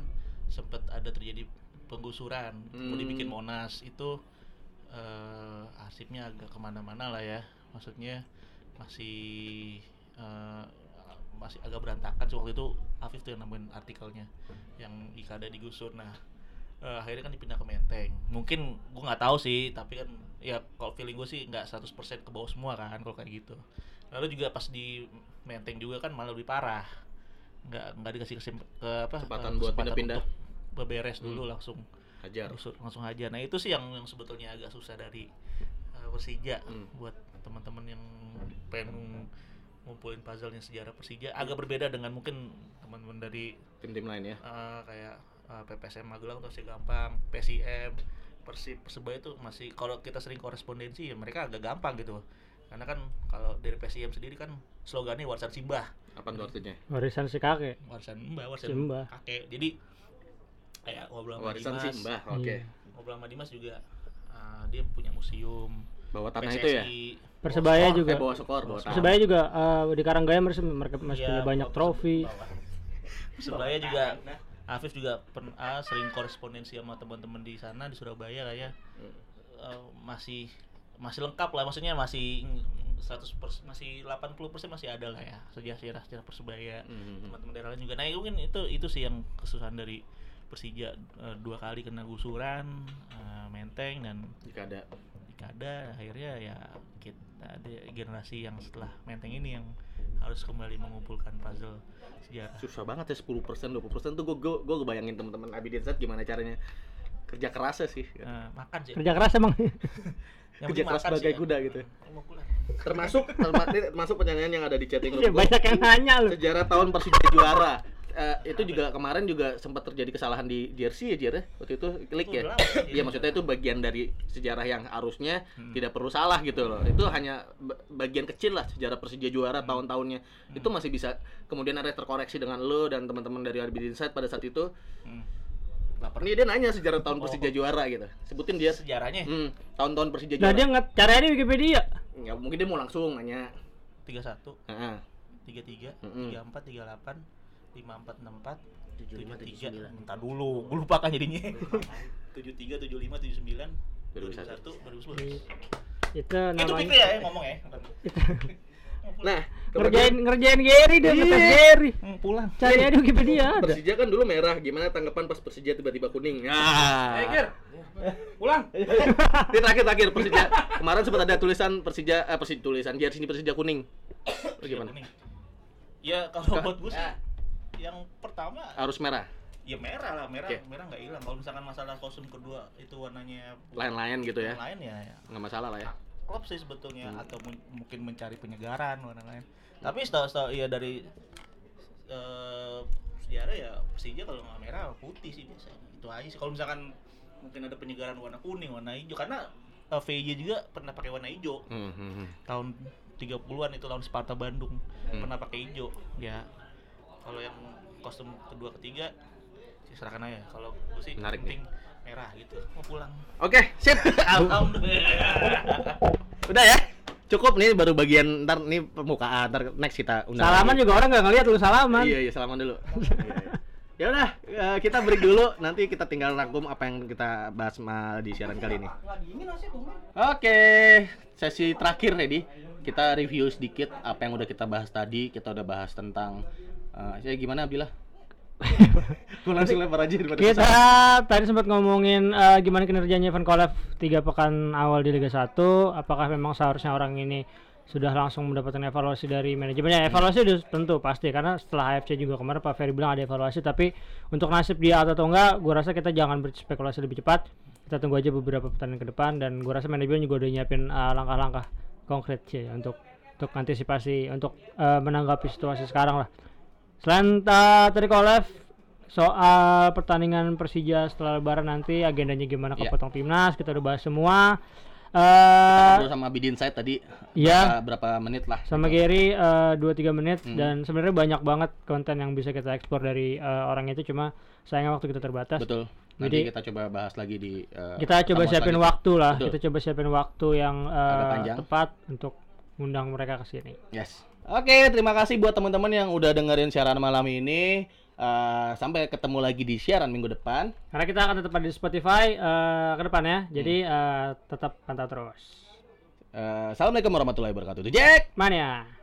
sempat ada terjadi penggusuran, mau Hmm. dibikin Monas itu eh arsipnya agak ke mana-mana lah ya, maksudnya masih eh, masih agak berantakan sih waktu itu Afif tuh yang nemuin artikelnya yang Ikada digusur nah eh, akhirnya kan dipindah ke Menteng mungkin gua nggak tahu sih tapi kan ya kalau feeling gue sih nggak 100% ke bawah semua kan kalau kayak gitu lalu juga pas di Menteng juga kan malah lebih parah nggak nggak dikasih kesim, ke apa Kesempatan eh, buat pindah-pindah. beberes dulu Hmm. langsung Hajar. langsung, langsung aja nah itu sih yang yang sebetulnya agak susah dari eh, Persija Hmm. buat teman-teman yang pengen ngumpulin puzzle-nya sejarah Persija agak berbeda dengan mungkin teman-teman dari Tim-tim lain ya. eh, kayak eh, PPSM Magelang masih gampang, PSIM, Persib, Persebaya itu masih kalau kita sering korespondensi ya mereka agak gampang gitu. Karena kan kalau dari PSIM sendiri kan slogannya warisan Simbah, Apa tuh artinya? warisan si kakek warisan Mbah, warisan Simbah. kakek. Jadi kayak ngobrol sama Warisan Dimas, sih Mbah. Oke. Iya. ngobrol sama Dimas juga eh, dia punya museum Bawa tanah PSSI, itu ya? Persebaya Skor, juga eh, bawa skor, bawa. Persebaya juga eh, di Karanggaya mereka mereka masih Iya, punya banyak bawa trofi Persebaya. Persebaya juga Afif juga pernah ah, sering korespondensi sama teman-teman di sana di Surabaya kayak eh, masih masih lengkap lah maksudnya masih 100 masih 80 masih ada lah ya sejarah sejarah sejarah persebaya Mhm. teman-teman daerah lain juga nah itu mungkin itu itu sih yang kesusahan dari Persija eh, dua kali kena gusuran eh, menteng dan Jika ada Ikada akhirnya ya kita ada generasi yang setelah menteng ini yang harus kembali mengumpulkan puzzle sejarah. Susah banget ya 10% 20% tuh gue gue gue bayangin teman-teman Abidin Zat gimana caranya kerja kerasnya sih. Eh, makan sih. Kerja keras emang. Yang kerja keras makan sebagai ya. kuda gitu mau pulang. termasuk termasuk pertanyaan yang ada di chatting Iya, group gua. banyak yang nanya lu. Sejarah tahun Persija juara Eh, itu juga kemarin juga sempat terjadi kesalahan di jersey ya Jer ya? waktu itu klik ya. Iya maksudnya itu bagian dari sejarah yang harusnya Hmm. tidak perlu salah gitu loh itu hanya ba- bagian kecil lah sejarah Persija juara Hmm. tahun-tahunnya itu masih bisa kemudian ada terkoreksi dengan lo dan teman-teman dari Arbit Insight pada saat itu Hmm. lapar nih dia nanya sejarah tahun Oh. Persija juara gitu sebutin dia sejarahnya hmm, tahun-tahun Persija nah juara dia nggak caranya di Wikipedia ya mungkin dia mau langsung nanya 31 Heeh. 33 Mm-mm. 34 38 54 64 75, 73 79. Entar dulu, gue lupa kan jadinya 73, 75, 79 2001. 2001, 2011 itu Itu namanya Fikri ya yang ngomong ya? Nah ngerjain ngerjain Gary dia Iya. ngetes Gary. Hmm, pulang. Cari aja di Wikipedia ada. Persija kan dulu merah gimana tanggapan pas Persija tiba-tiba kuning? Nah. Pulang. Ini terakhir terakhir Persija. Kemarin sempat ada tulisan Persija eh, Persija tulisan jersey ini Persija kuning. Gimana? Kuning. Ya kalau buat gue sih yang pertama harus merah ya merah lah, merah Oke. merah nggak hilang. Kalau misalkan masalah kostum kedua itu warnanya lain-lain gitu ya lain ya, ya nggak masalah lah ya klub sih sebetulnya Hmm. atau mun- mungkin mencari penyegaran warna lain. Tapi setahu setahu ya dari eh, sejarah ya Persija kalau nggak merah putih sih biasanya. Itu aja sih. Kalau misalkan mungkin ada penyegaran warna kuning, warna hijau karena eh, VJ juga pernah pakai warna hijau Hmm, hmm, hmm. tahun 30-an itu lawan Sparta Bandung Hmm. pernah pakai hijau ya kalau yang kostum kedua ketiga sih serahkan aja. Kalau gue sih Menarik penting merah gitu. Mau pulang. Oke sip. Alhamdulillah. Udah ya. Cukup nih baru bagian ntar nih permukaan ntar next kita undang. Salaman lagi. juga orang nggak ngeliat lu salaman. Iya iya salaman dulu. Ya udah eh, kita break dulu. Nanti kita tinggal rangkum apa yang kita bahas ma- di siaran kali ini. Oke sesi terakhir ready kita review sedikit apa yang udah kita bahas tadi. Kita udah bahas tentang eh ya gimana Abdillah? Gue langsung lempar aja daripada kita susah. tadi sempat ngomongin eh, gimana kinerjanya Van Kolev tiga pekan awal di Liga 1 apakah memang seharusnya orang ini sudah langsung mendapatkan evaluasi dari manajemennya? Evaluasi udah tentu pasti. Karena setelah AFC juga kemarin Pak Ferry bilang ada evaluasi. Tapi untuk nasib dia atau enggak gua rasa kita jangan berspekulasi lebih cepat. Kita tunggu aja beberapa pertandingan ke depan. Dan gua rasa manajemen juga udah nyiapin eh, langkah-langkah konkret sih untuk untuk antisipasi untuk eh, menanggapi situasi sekarang lah Selain uh, tadi soal pertandingan Persija setelah lebaran nanti agendanya gimana Iya. kepotong timnas kita udah bahas semua Eh, Ngobrol sama Bidin Said tadi. Iya. Berapa, berapa menit lah. sama gitu. Gary eh, dua tiga menit Hmm. dan sebenarnya banyak banget konten yang bisa kita ekspor dari eh, orang itu cuma sayangnya waktu kita terbatas. Betul. Nanti Jadi- kita coba bahas lagi di eh, Kita coba siapin selanjutnya. waktu lah. Betul. Kita coba siapin waktu yang eh, panjang. tepat untuk undang mereka ke sini. Yes. Oke, terima kasih buat teman-teman yang udah dengerin siaran malam ini. Eh, sampai ketemu lagi di siaran minggu depan. Karena kita akan tetap ada di Spotify eh, ke depan ya. Jadi Hmm. eh, tetap pantau terus. Eh, Assalamualaikum warahmatullahi wabarakatuh. Jack. Mania.